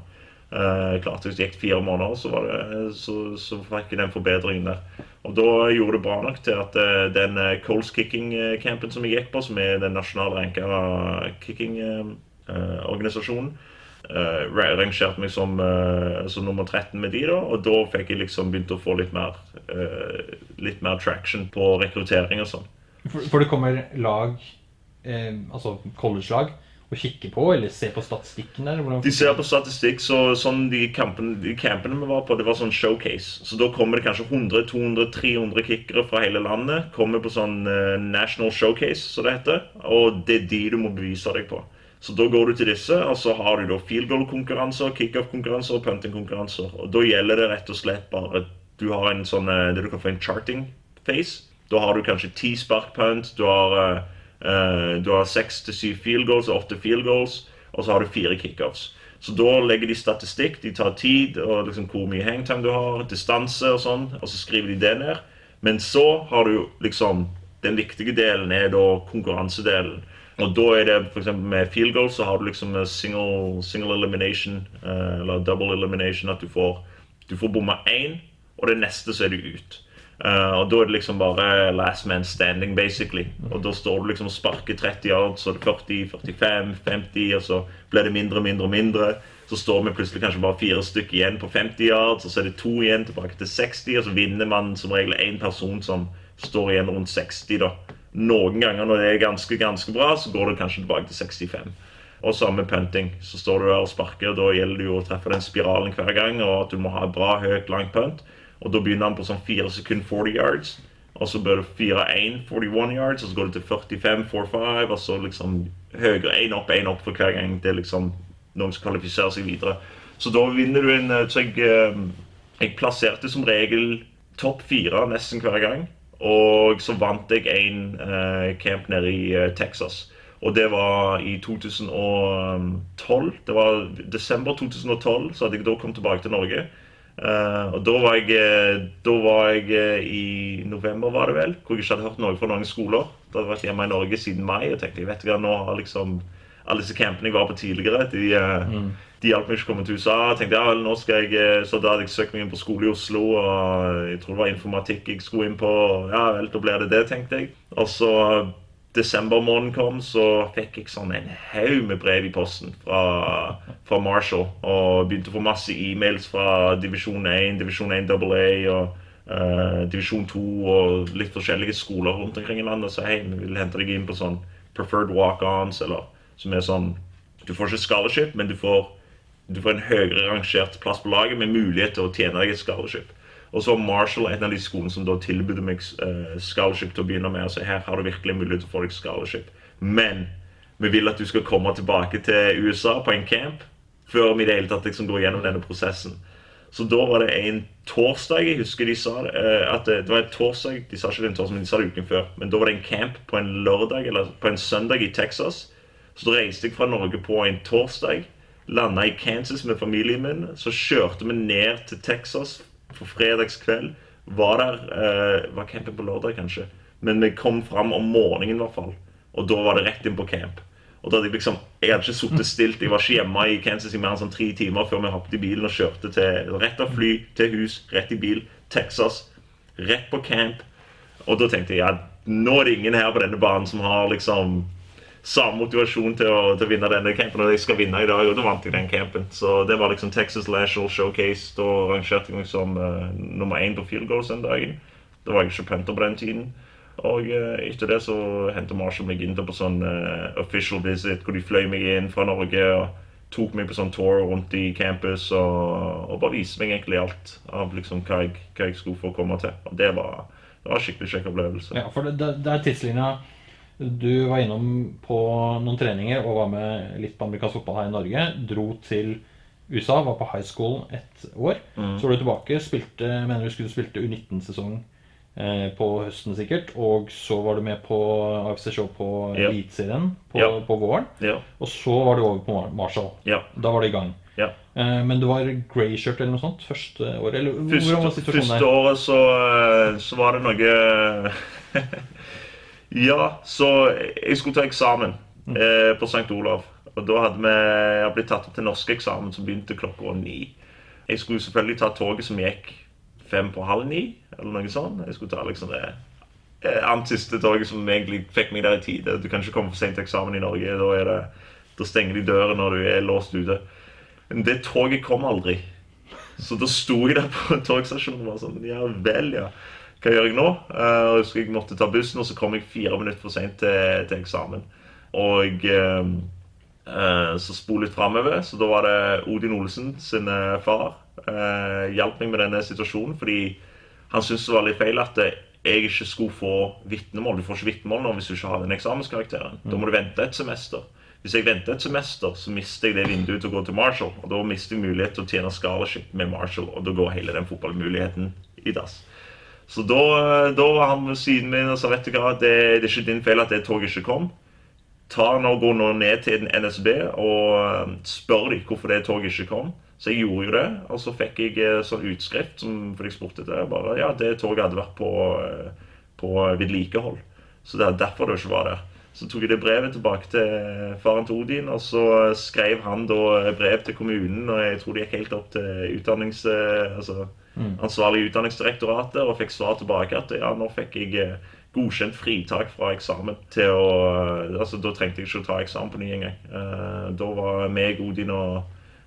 Uh, klart Hvis det gikk fire måneder, så, var det, så, så fikk jeg den forbedringen der. Og da gjorde det bra nok til at uh, den uh, Coles kicking-campen som jeg gikk på, som er den nasjonale ranka kicking-organisasjonen, uh, rangerte meg som, som, nummer 13 med de da, og da fikk jeg liksom begynt å få litt mer, litt mer traction på rekruttering og sånn. For, for, det kommer lag, altså college-lag, å kikke på, eller se på statistikken der? de ser på statistikk, så sånn de campene, de campene vi var på, det var sånn showcase. Så da kommer det kanskje 100-200-300 kickere fra hele landet. Kommer på sånn uh, national showcase, som det heter. Og det er de du må bevise deg på. Så da går du til disse, og så har du da field goal-konkurranser, kickoff-konkurranser og punting-konkurranser. Og da gjelder det rett og slett bare Du har en sånn, uh, det du kan få en charting face. Da har du kanskje ti spark punt, du har Uh, du har seks til syv field goals og åtte field goals, og så har du fire kickoffs. Så da legger de statistikk. De tar tid og liksom hvor mye hangtime du har, distanse og sånn, og så skriver de det ned. Men så har du liksom Den viktige delen er da konkurransedelen. Og da er det f.eks. med field goals så har du liksom single, single elimination, uh, eller double elimination, at du får, du får bomma én, og det neste så er du ut. Uh, og Da er det liksom bare last man standing, basically. Og Da står du liksom og sparker 30 yards, så er det 40, 45, 50, og så blir det mindre, mindre, og mindre. Så står vi plutselig kanskje bare fire stykker igjen på 50 yards, og så er det to igjen tilbake til 60, og så vinner man som regel én person som står igjen rundt 60. da. Noen ganger når det er ganske ganske bra, så går det kanskje tilbake til 65. Og samme punting. Så står du der og sparker, og da gjelder det jo å treffe den spiralen hver gang, og at du må ha bra, høyt, langt punt. Og da begynner han på sånn 4 sekunder 40 yards. Og så bør det 4-1 41 yards, og så går det til 45 4-5, og så liksom høyere. Én opp, én opp for hver gang det er liksom noen som kvalifiserer seg videre. Så da vinner du en eh, Så jeg, eh, jeg plasserte som regel topp fire nesten hver gang. Og så vant jeg en uh, camp nede i Texas. Og det var i 2012. Det var desember 2012, så hadde jeg da kommet tilbake til Norge. Uh, og da var, jeg, eh, da var jeg uh, i november, var det vel, hvor jeg ikke hadde hørt noe fra noen skoler. Da hadde jeg vært hjemme i Norge siden mai og tenkte jeg vet ikke, nå har liksom alle disse campene jeg var på tidligere, de, mm. de hjalp meg ikke å komme til USA. Jeg tenkte, ja, nå skal jeg, Så da hadde jeg søkt meg inn på skole i Oslo, og jeg tror det var informatikk jeg skulle inn på. Ja vel, da blir det det, tenkte jeg. Og så desembermåneden kom, så fikk jeg sånn en haug med brev i posten fra, fra, Marshall. Og begynte å få masse e-mails fra divisjon 1, divisjon 1 AA og uh, divisjon 2 og litt forskjellige skoler rundt omkring i landet sa hei, vi vil hente deg inn på sånn preferred walk-ons, eller som er sånn Du får ikke scholarship, men du får du får en høyere rangert plass på laget med mulighet til å tjene deg et scholarship. Og så Marshall en av de skolene som da tilbød meg eh, scholarship til å begynne med. Altså her har du virkelig mulighet til å få deg scholarship. Men vi vil at du skal komme tilbake til USA på en camp før vi i det hele tatt liksom går gjennom denne prosessen. Så da var det en torsdag Jeg husker de sa det, eh, at det var en torsdag De sa ikke det en torsdag, men de sa det uken før. Men da var det en camp på en lørdag eller på en søndag i Texas. Så da reiste jeg fra Norge på en torsdag. Landa i Kansas med familien min. Så kjørte vi ned til Texas på fredagskveld. Var der eh, Var campen på lørdag, kanskje? Men vi kom fram om morgenen, i hvert fall. Og da var det rett inn på camp. Og da hadde Jeg liksom, jeg hadde ikke sittet stilt. Jeg var ikke hjemme i Kansas i mer enn sånn tre timer før vi hoppet i bilen og kjørte til rett av fly til hus, rett i bil, Texas. Rett på camp. Og da tenkte jeg ja, nå er det ingen her på denne banen som har liksom samme motivasjon til å, til å vinne denne campen. Og jeg skal vinne i dag, og da vant jeg den campen. Så det var liksom Texas National Showcase. Da rangerte jeg meg som uh, nummer én på field goals den dagen. Da var jeg ikke punter på den tiden. Og uh, etter det så hentet Marshall meg inn på sånn uh, official visit, hvor de fløy meg inn fra Norge og tok meg på sånn tour rundt i campus og, og bare viste meg egentlig alt av liksom hva jeg, hva jeg skulle få komme til. Og det var, det var en skikkelig kjekk opplevelse. Ja, for det, det, er tidslinja Du var innom på noen treninger og var med litt på amerikansk fotball her i Norge. Dro til USA, var på high school et år. Mm. Så var du tilbake, spilte, mener du skulle spilte U19-sesong eh, på høsten sikkert. Og så var du med på AFC Show på Ja. Eliteserien på, Ja. på våren. Ja. Og så var du over på Marshall. ja. Da var det i gang. ja. Eh, men du var grey shirt eller noe sånt første året? Eller Første, første året så, eh, så var det noe Ja, så jeg skulle ta eksamen eh, på St. Olav. Og da hadde vi jeg blitt tatt opp til norskeksamen, som begynte klokka ni. Jeg skulle selvfølgelig ta toget som gikk fem på halv ni, eller noe sånt. Jeg skulle ta liksom det eh, annet siste toget som egentlig fikk meg der i tide. Du kan ikke komme for sent til eksamen i Norge. Da, det, da stenger de døren når du er låst ute. Men det toget kom aldri. Så da sto jeg der på togstasjonen og var sånn Ja vel, ja. Hva gjør jeg nå? Eh, jeg husker jeg måtte ta bussen, og så kom jeg fire minutter for sent til, til eksamen. Og eh, eh, så spol litt framover. Så da var det Odin Olsen sin eh, far. Hjalp meg med denne situasjonen fordi han syntes det var litt feil at eh, jeg ikke skulle få vitnemål. Du får ikke vitnemål nå hvis du ikke har den eksamenskarakteren. Da må du vente et semester. Hvis jeg venter et semester, så mister jeg det vinduet til å gå til Marshall. Og da mister jeg mulighet til å tjene scholarship med Marshall, og da går hele den fotballmuligheten i dass. Så da, da var han ved siden min og sa vet du hva, det, det er ikke din feil at det toget ikke kom. Ta nå, Gå nå ned til NSB og eh, spør dem hvorfor det toget ikke kom. Så jeg gjorde jo det, og så fikk jeg eh, sånn utskrift som jeg spurte etter. Bare, ja, det toget hadde vært på, eh, på vedlikehold. Så det er derfor det ikke var der. Så tok jeg det brevet tilbake til faren til Odin, og så skrev han da brev til kommunen. Og jeg tror det gikk helt opp til utdannings... Altså, ansvarlig utdanningsdirektoratet og fikk svar tilbake at ja, nå fikk jeg eh, godkjent fritak fra eksamen til å Altså, da trengte jeg ikke å ta eksamen på ny engang. Eh, da var meg, Odin og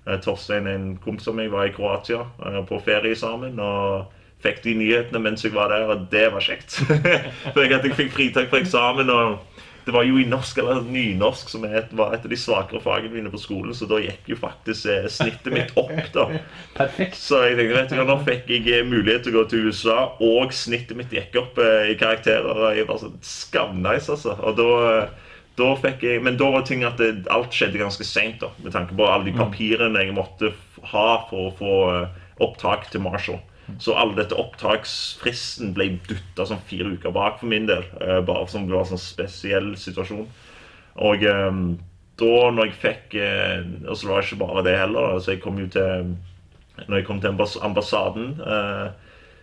eh, Torstein, en kompis av meg, var i Kroatia eh, på ferie sammen. og Fikk de nyhetene mens jeg var der, og det var kjekt. For jeg, jeg fikk fritak fra eksamen. og det var jo i norsk, eller nynorsk, som et, var et av de svakere fagene mine på skolen. Så da gikk jo faktisk eh, snittet mitt opp, da. Perfekt. Så jeg tenkte, vet du hva, nå fikk jeg eh, mulighet til å gå til USA, og snittet mitt gikk opp eh, i karakterer. Og jeg var sånn skamnice, altså. Og da, eh, da fikk jeg, men da var ting at det, alt skjedde ganske seint. Med tanke på alle de papirene jeg måtte ha for å få eh, opptak til Marshall. Så all dette opptaksfristen ble dytta sånn fire uker bak for min del. eh, bare som det var en sånn spesiell situasjon. Og eh, da når jeg fikk eh, Og så var det ikke bare det heller. da, Så jeg kom jo til Når jeg kom til ambassaden,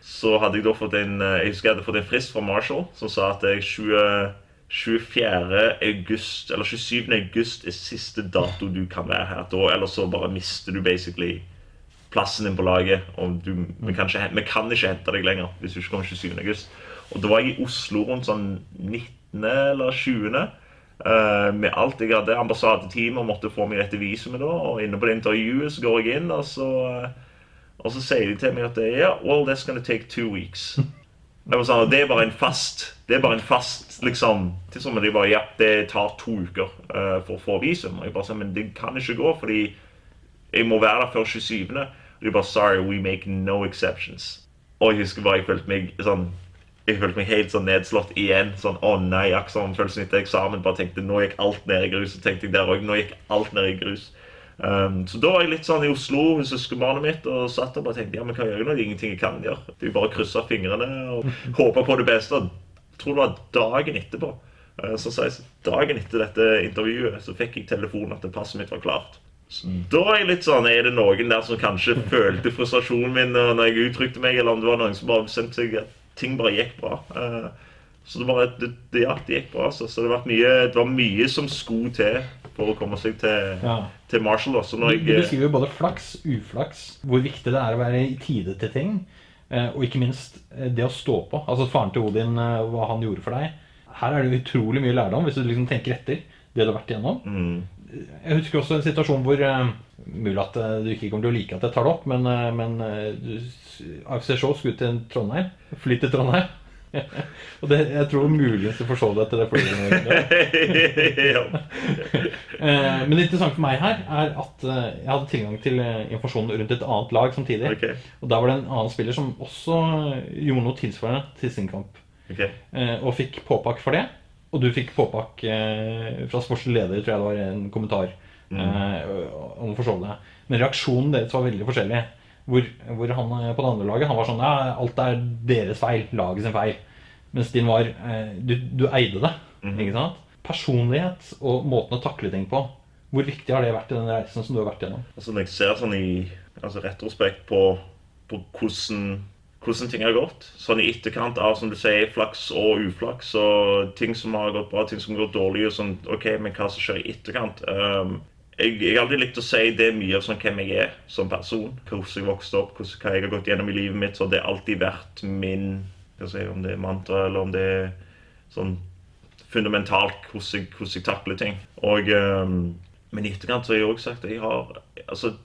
så hadde jeg da fått en Jeg husker jeg hadde fått en frist fra Marshall som sa at jeg 20, 24. august Eller 27. august er siste dato du kan være her. Da, eller så bare mister du basically plassen din på laget. Og du, vi, kan ikke, vi kan ikke hente deg lenger hvis du ikke kommer 27. august. Og da var jeg i Oslo rundt sånn 19. eller 20. Uh, med alt jeg hadde. Ambassadeteamet måtte få meg dette visumet da. Og inne på det intervjuet så går jeg inn, og så, uh, og så sier de til meg at ja, well, that's gonna take two weeks. Sånn, det er bare en fast Det er bare en fast liksom til men de bare, ja, det tar to uker uh, for å få visum. Og jeg bare sa, men det kan ikke gå, fordi Jeg må være der før 27. Og de bare Sorry, we make no exceptions. Og jeg husker bare jeg følte meg sånn jeg følte meg helt sånn nedslått igjen. Sånn, å nei, akkurat som følelsen etter eksamen. Bare tenkte, Nå gikk alt ned i grus. Så tenkte jeg der også, nå gikk alt ned i grus. Um, så da var jeg litt sånn i Oslo hos søskenbarnet mitt og satt og bare tenkte ja, men hva gjør jeg nå? Det er ingenting jeg kan gjøre. Det er bare å krysse fingrene og håpe på det beste. Jeg tror det var dagen etterpå. Uh, så jeg, dagen etter dette intervjuet så fikk jeg telefonen at passet mitt var klart. Så da er jeg litt sånn Er det noen der som kanskje følte frustrasjonen min når jeg uttrykte meg, eller om det var noen som bare bestemte seg at ting bare gikk bra. Uh, så det, bare, det, det, ja, det gikk bra. Altså. Så det, mye, det, var mye som skulle til for å komme seg til, ja. til Marshall. også. Jeg, du beskriver jo både flaks, uflaks, hvor viktig det er å være i tide til ting. Uh, og ikke minst det å stå på. Altså faren til Odin, hva han gjorde for deg. Her er det utrolig mye lærdom, hvis du liksom tenker etter det du har vært igjennom. Mm. Jeg husker også en situasjon hvor uh, Mulig at uh, du ikke kommer til å like at jeg tar det opp, men, uh, men AFC Show skulle til Trondheim. Fly til Trondheim. og det, jeg tror muligens du forstår det etter det flyet. men det interessante for meg her er at jeg hadde tilgang til informasjon rundt et annet lag samtidig. Okay. Og der var det en annen spiller som også gjorde noe tilsvarende til sin kamp. Okay. Og fikk påpakk for det. Og du fikk påpakk eh, fra sportslig leder, tror jeg det var en kommentar mm. eh, om å forstå det. Men reaksjonen deres var veldig forskjellig. Hvor, hvor, han eh, på det andre laget han var sånn ja, alt er deres feil. Laget sin feil. Mens din var eh, du, du, eide det. Mm. ikke sant? Personlighet og måten å takle ting på. Hvor viktig har det vært i den reisen som du har vært gjennom? Altså Når jeg ser sånn i altså retrospekt på, på hvordan hvordan ting har gått. Sånn i etterkant av som du sier, flaks og uflaks. og Ting som har gått bra, ting som har gått dårlig. og sånn, ok, Men hva som skjer i etterkant. Um, jeg, jeg har alltid likt å si det mye av sånn hvem jeg er som person. Hvordan jeg vokste opp, hvordan, hva jeg har gått gjennom i livet mitt. så Det har alltid vært min hva si, Om det er mantra, eller om det er sånn fundamentalt hvordan jeg, hvordan jeg takler ting. Og, um, men i etterkant så har jeg òg sagt at jeg har altså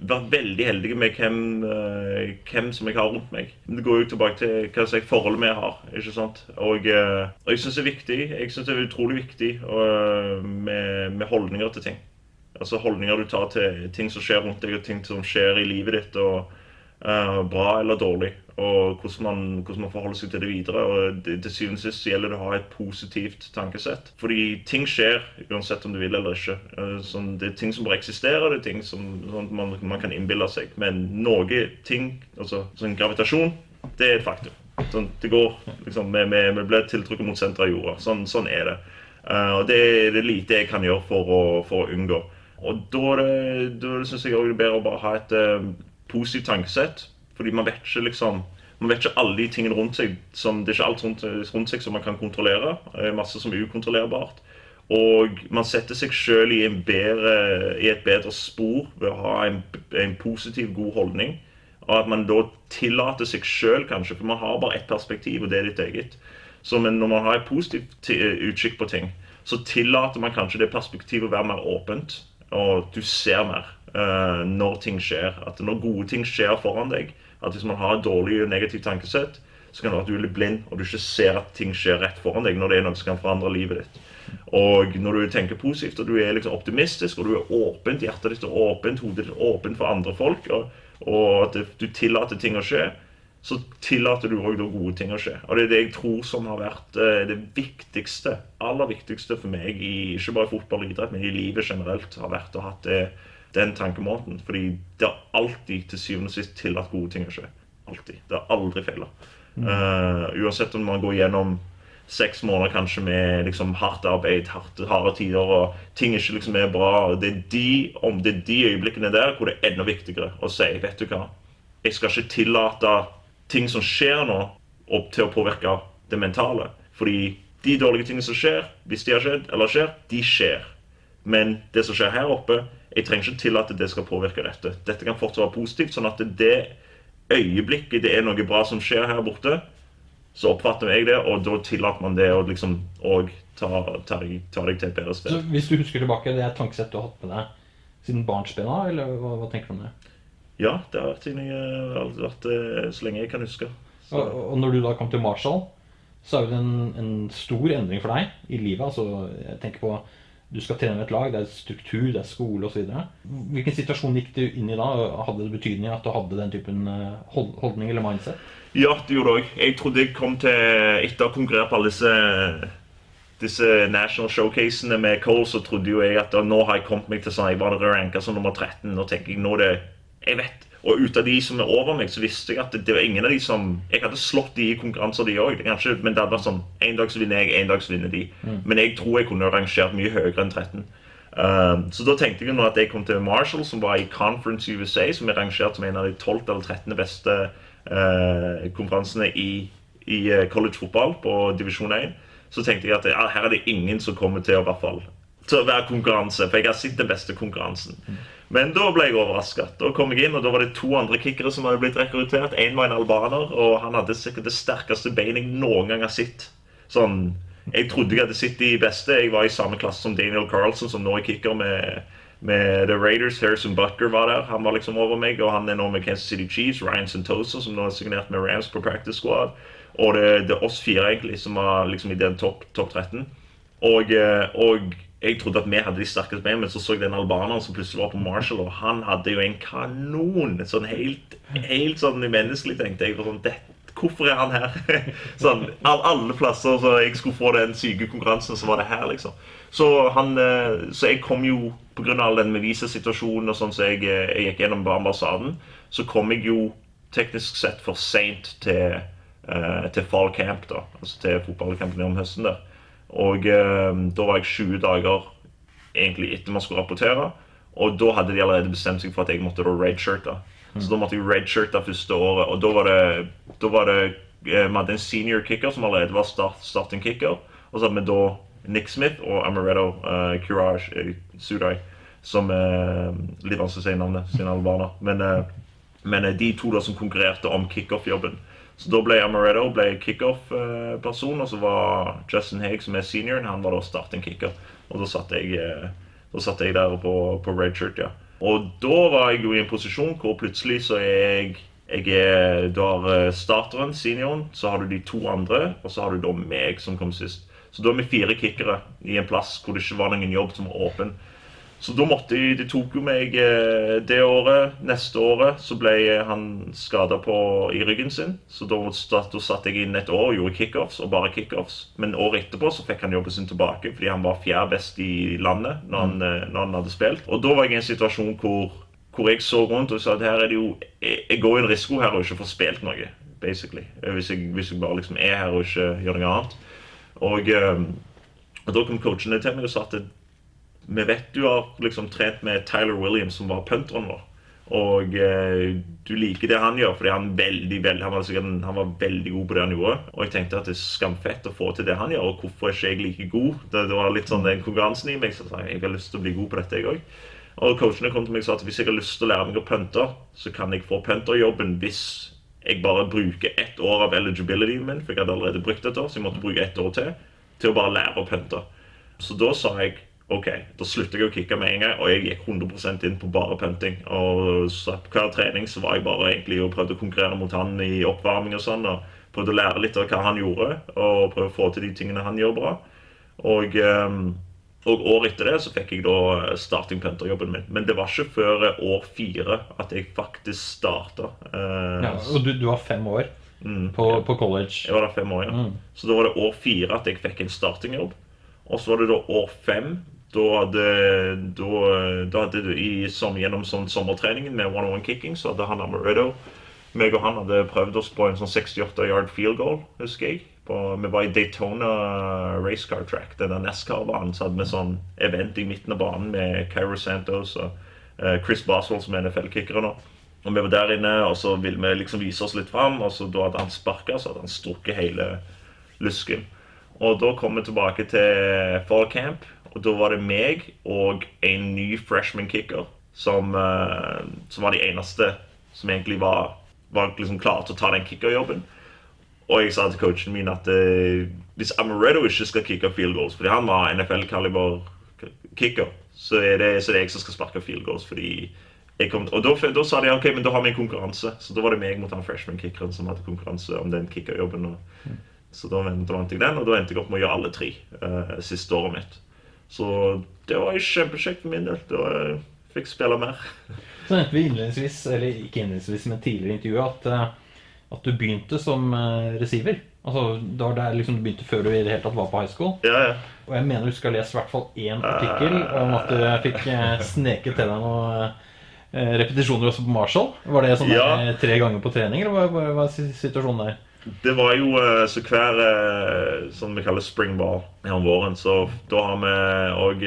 vært veldig heldig med hvem, uh, hvem, som jeg har rundt meg. Det går jo tilbake til hva slags forhold vi har. ikke sant? Og, uh, og jeg syns det er viktig. Jeg synes det er utrolig viktig med, med, holdninger til ting. Altså Holdninger du tar til ting som skjer rundt deg, og ting som skjer i livet ditt. og Bra eller dårlig og hvordan man, hvordan man, forholder seg til det videre. og Til syvende og sist gjelder det å ha et positivt tankesett. Fordi ting skjer uansett om du vil eller ikke. Eh, sånn, det er ting som bare eksisterer, det er ting som sånn man, man, kan innbille seg. Men noe ting, altså sånn gravitasjon, det er et faktum. Sånn, det går liksom, vi, vi, vi blir tiltrukket mot senteret av jorda. Sånn, sånn, er det. Uh, og det er det lite jeg kan gjøre for å, for å unngå. Og da da syns jeg også det er bedre å bare ha et uh, positivt tankesett fordi man vet ikke liksom man vet ikke alle de tingene rundt seg. Som, det er ikke alt rundt, rundt seg som man kan kontrollere. Det er masse som er ukontrollerbart. Og man setter seg sjøl i, i, et bedre spor ved å ha en, en, positiv, god holdning. Og at man da tillater seg sjøl, kanskje, for man har bare ett perspektiv, og det er ditt eget. Så men når man har et positivt utkikk på ting, så tillater man kanskje det perspektivet å være mer åpent. Og du ser mer uh, når ting skjer. At når gode ting skjer foran deg, at hvis man har et dårlig og negativt tankesett, så kan det være at du blir blind og du ikke ser at ting skjer rett foran deg når det er noe som kan forandre livet ditt. Og når du tenker positivt og du er liksom optimistisk og du er åpent, hjertet ditt og åpent, hodet ditt åpent for andre folk, og, og at du tillater ting å skje, så tillater du òg gode ting å skje. Og det er det jeg tror som har vært eh, det viktigste, aller viktigste for meg, i, ikke bare fotball og idrett, men i livet generelt, har vært å ha det den tankemåten. Fordi det er alltid til syvende og sist tillatt gode ting å skje. Alltid. Det har aldri feila. Mm. Uh, uansett om man går gjennom seks måneder kanskje med liksom hardt arbeid, harde, harde tider, og ting ikke liksom er bra. Det er, de, om det er de øyeblikkene der hvor det er enda viktigere å si vet du hva, jeg skal ikke tillate ting som skjer nå, opp til å påvirke det mentale. Fordi de dårlige tingene som skjer, hvis de har skjedd, eller skjer, de skjer. Men det som skjer her oppe, jeg trenger ikke tillate at det skal påvirke dette. Dette kan fortsatt være positivt. sånn at det øyeblikket det er noe bra som skjer her borte, så oppfatter jeg det, og da tillater man det å liksom og ta, ta, ta, deg til et bedre sted. Så hvis du husker tilbake, det er et tankesett du har hatt med deg siden barnsben av, eller hva, hva, tenker du om det? Ja, det har vært, jeg, vært eh, så lenge jeg kan huske. Og, og, når du da kom til Marshall, så er det en, en stor endring for deg i livet. altså jeg tenker på du skal trene med et lag, det er struktur, det er skole osv. Hvilken situasjon gikk du inn i da? Hadde det betydning at du hadde den typen eh, holdning eller mindset? Ja, det gjorde det òg. Jeg trodde jeg kom til Etter å ha konkurrert på alle disse, disse national showcasene med Cole, så trodde jo jeg at nå har jeg kommet meg til sånn Jeg var ranka som nummer 13. Nå tenker jeg nå det Jeg vet. Og ut av de som er over meg, så visste jeg at det, var ingen av de som Jeg hadde slått de i konkurranser, de òg. Men det hadde vært sånn En dag så vinner jeg, en dag så vinner de. Men jeg tror jeg kunne rangert mye høyere enn 13. Um, så da tenkte jeg nå at jeg kom til Marshall, som var i Conference USA, som er rangert som en av de 12. eller 13. beste uh, konferansene i, i eh, college fotball på divisjon 1. Så tenkte jeg at ja, her er det ingen som kommer til å, i hvert fall, til å være konkurranse, for jeg har sett den beste konkurransen. Men da ble jeg overraska. Da kom jeg inn, og da var det to andre kickere som hadde blitt rekruttert. En var en albaner, og han hadde sikkert det sterkeste beinet jeg noen gang har sett. Sånn, Jeg trodde jeg hadde sett de beste. Jeg var i samme klasse som Daniel Carlson, som nå er kicker med, med The Raiders. Harrison Butker var der. Han var liksom over meg, og han er nå med Kansas City Chiefs. Ryan Santosa, som nå er signert med Rams på practice squad. Og det, det er oss fire egentlig som var liksom i den topp top 13. Og, eh, og jeg trodde at vi hadde de sterkeste beina, men så så jeg den albaneren som plutselig var på Marshall, og han hadde jo en kanon. Sånn helt, helt sånn menneskelig, tenkte jeg. Sånn, det, hvorfor er han her? sånn, alle plasser så jeg skulle få den syke konkurransen, så var det her, liksom. Så, han, eh, så jeg kom jo, pga. all den med visesituasjonen og sånn så jeg, eh, jeg gikk gjennom ambassaden, så kom jeg jo teknisk sett for seint til, eh, til fall camp, da. Altså til fotballcampen om høsten der. Og eh, da var jeg 20 dager egentlig etter man skulle rapportere. Og da hadde de allerede bestemt seg for at jeg måtte da redshirte. Så da måtte jeg redshirte første året. Og da var det, da var det eh, Vi hadde en senior kicker som allerede var start, starting kicker. Og så hadde vi da Nick Smith og Amaretto uh, Courage uh, Sudai, som uh, Litt vanskelig å si navnet siden albaner. Men, uh, men de to da som konkurrerte om kickoff-jobben. Så da ble Amaretto ble kickoff-person, og så var Justin Haig, som er senioren, han var da starting kicker. Og da satt jeg, eh, da satt jeg der på, på redshirt, ja. Og da var jeg jo i en posisjon hvor plutselig så er jeg jeg er, Du har eh, starteren, senioren, så har du de to andre, og så har du da meg som kom sist. Så da er vi fire kickere i en plass hvor det ikke var noen jobb som var åpen. Så da måtte jeg, De tok jo meg eh, det året. Neste året så ble han skada i ryggen sin. Så da, da satt jeg inn et år og gjorde kickoffs, og bare kickoffs. Men året etterpå så fikk han jobben sin tilbake fordi han var fjerde best i landet når han, eh, når han hadde spilt. Og da var jeg i en situasjon hvor, hvor jeg så rundt og sa at her er det jo Jeg, jeg går i en risiko her og ikke får spilt noe, basically. Hvis jeg, hvis jeg bare liksom er her og ikke gjør noe annet. Og, eh, og da kom coachene til meg og sa at vi vet du har liksom trent med Tyler Williams, som var punteren vår. Og eh, du liker det han gjør, fordi han, veldig, veldig, han, var han var veldig god på det gjorde. Og jeg tenkte at det er skamfett å få til det han gjør, og hvorfor er ikke jeg like god? Det, det var litt sånn den konkurransen i meg, så jeg jeg har lyst til å bli god på dette, jeg òg. Og coachene kom til meg og sa at hvis jeg har lyst til å lære meg å punte, så kan jeg få punterjobben hvis jeg bare bruker ett år av eligibilityen min, for jeg hadde allerede brukt et år, så jeg måtte bruke ett år til, til å bare lære å punte. Så da sa jeg OK, da slutter jeg å kicke med en gang, og jeg gikk 100% inn på bare punting. Og så på hver trening så var jeg bare egentlig og prøvde å konkurrere mot han i oppvarming og sånn, og prøvde å lære litt av hva han gjorde, og prøve å få til de tingene han gjør bra. Og, ehm, og året etter det så fikk jeg da starting punter-jobben min. Men det var ikke før år fire at jeg faktisk starta. Ja, og du, du har fem år på, på college. Jeg var der fem år, ja. Så da var det år fire at jeg fikk en startingjobb. Og så var det da år fem. Da hadde, da, da hadde i, som, gjennom sånn sommertreningen med one-on-one kicking, så hadde han Amaretto meg og han hadde prøvd oss på en sånn 68 yard field goal, husker jeg. På, vi var i Daytona racecar track, den der NASCAR-banen. Så hadde vi sånn event i midten av banen med Cairo Santos og eh, Chris Boswell, som er NFL-kickere nå. Og vi var der inne, og så ville vi liksom vise oss litt fram. Og så da hadde han sparka, så hadde han strukket hele lysken. Og da kom vi tilbake til fall camp, og da var det meg og en ny freshman kicker som, eh, som var de eneste som egentlig var, var liksom klare til å ta den kickerjobben. Og jeg sa til coachen min at uh, hvis Amaretto ikke skal kicke field goals, fordi han var NFL-kaliber kicker, så er, det, så er det jeg som skal sparke field goals. fordi jeg kom, og da, da sa de ok, men da har vi en konkurranse. Så da var det meg mot han freshman-kickeren som hadde konkurranse om den kickerjobben. Og, Så da vant jeg den, og da endte jeg opp med å gjøre alle tre uh, siste året mitt. Så det var kjempekjekt for min del. Da jeg fikk spille mer. Så nevnte vi innledningsvis, eller ikke innledningsvis, men tidligere i intervjuet, at, eh, at du begynte som eh, receiver. Altså, Det var der liksom du begynte før du i det hele tatt var på high school. Ja, ja. Og jeg mener du skal ha lest i hvert fall én artikkel om at du fikk eh, sneket til deg noen eh, repetisjoner også på Marshall. Var det sånn Ja. tre ganger på trening, eller hva, er situasjonen der? Det var jo eh, så hver eh, som vi kaller spring ball her om våren. Så da har vi òg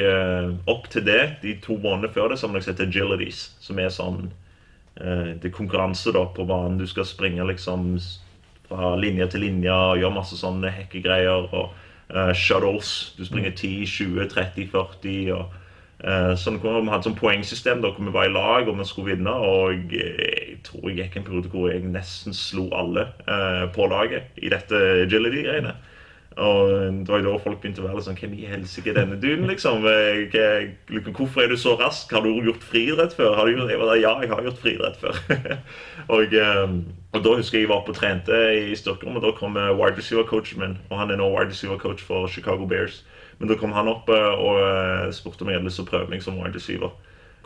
opp til det, de to månedene før det, som som heter agilities. Som er sånn eh, Det er konkurranse da på banen. Du skal springe liksom fra linje til linje og gjøre masse sånne hekkegreier. Og uh, shuttles. Du springer 10, 20, 30, 40 og eh, sånn, Vi hadde sånn poengsystem hvor vi var i lag og vi skulle vinne. Og eh, jeg tror jeg gikk en periode hvor jeg nesten slo alle eh, på laget i dette agility-greiene. Og det var jo da folk begynte å være litt sånn Hvem i helsike er denne duden, liksom? Liksom? Hvorfor er du så rask? Har du gjort friidrett før? Har du gjort, jeg var der, ja, jeg har gjort friidrett før. og, og da husker jeg jeg var oppe og trente i styrkerommet. Da kom wide receiver-coachen min, og han er nå wide receiver-coach for Chicago Bears. Men da kom han opp eh, og eh, spurte om jeg hadde lyst til å prøve meg som wide receiver.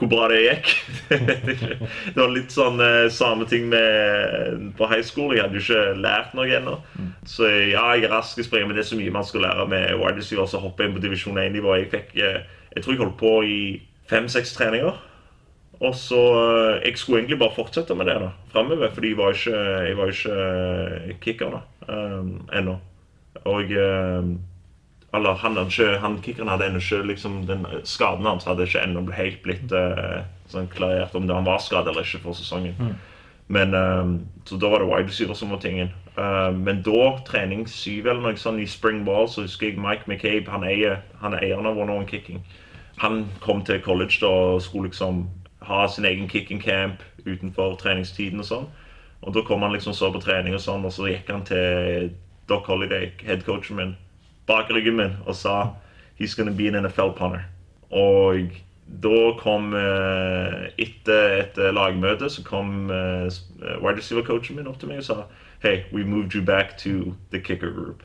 Hvor bra det gikk, det jeg var litt sånn eh, samme ting med på high school. Jeg hadde jo ikke lært noe ennå. Så ja, jeg er rask i springet, men det er så mye man skal lære med wide receiver. Så hoppe inn på divisjon 1-nivå. Jeg fikk, jeg tror jeg holdt på i fem-seks treninger. Og så Jeg skulle egentlig bare fortsette med det da, framover, fordi jeg var ikke, jeg var ikke kicker da, um, ennå. Og eh, eller han, hadde ikke, han kickeren hadde ennå ikke liksom, den Skaden hans hadde ikke ennå helt blitt uh, sånn klarert om det han var skadet eller ikke for sesongen. Men um, Så da var det wide receiver som var tingen. Uh, men da, trening syv eller noe sånt i spring ball, så husker jeg Mike McCabe, han eier, han er eieren av One On Kicking. Han kom til college da og skulle liksom ha sin egen kicking camp utenfor treningstiden og sånn. Og da kom han liksom så på trening og sånn, og så gikk han til Doc Holiday, headcoachen min, bak ryggen min og sa He's gonna be an NFL punter. Og da kom eh, Etter et lagmøte så kom eh, eh, wide receiver-coachen min opp til meg og sa Hey, we moved you back to the kicker group.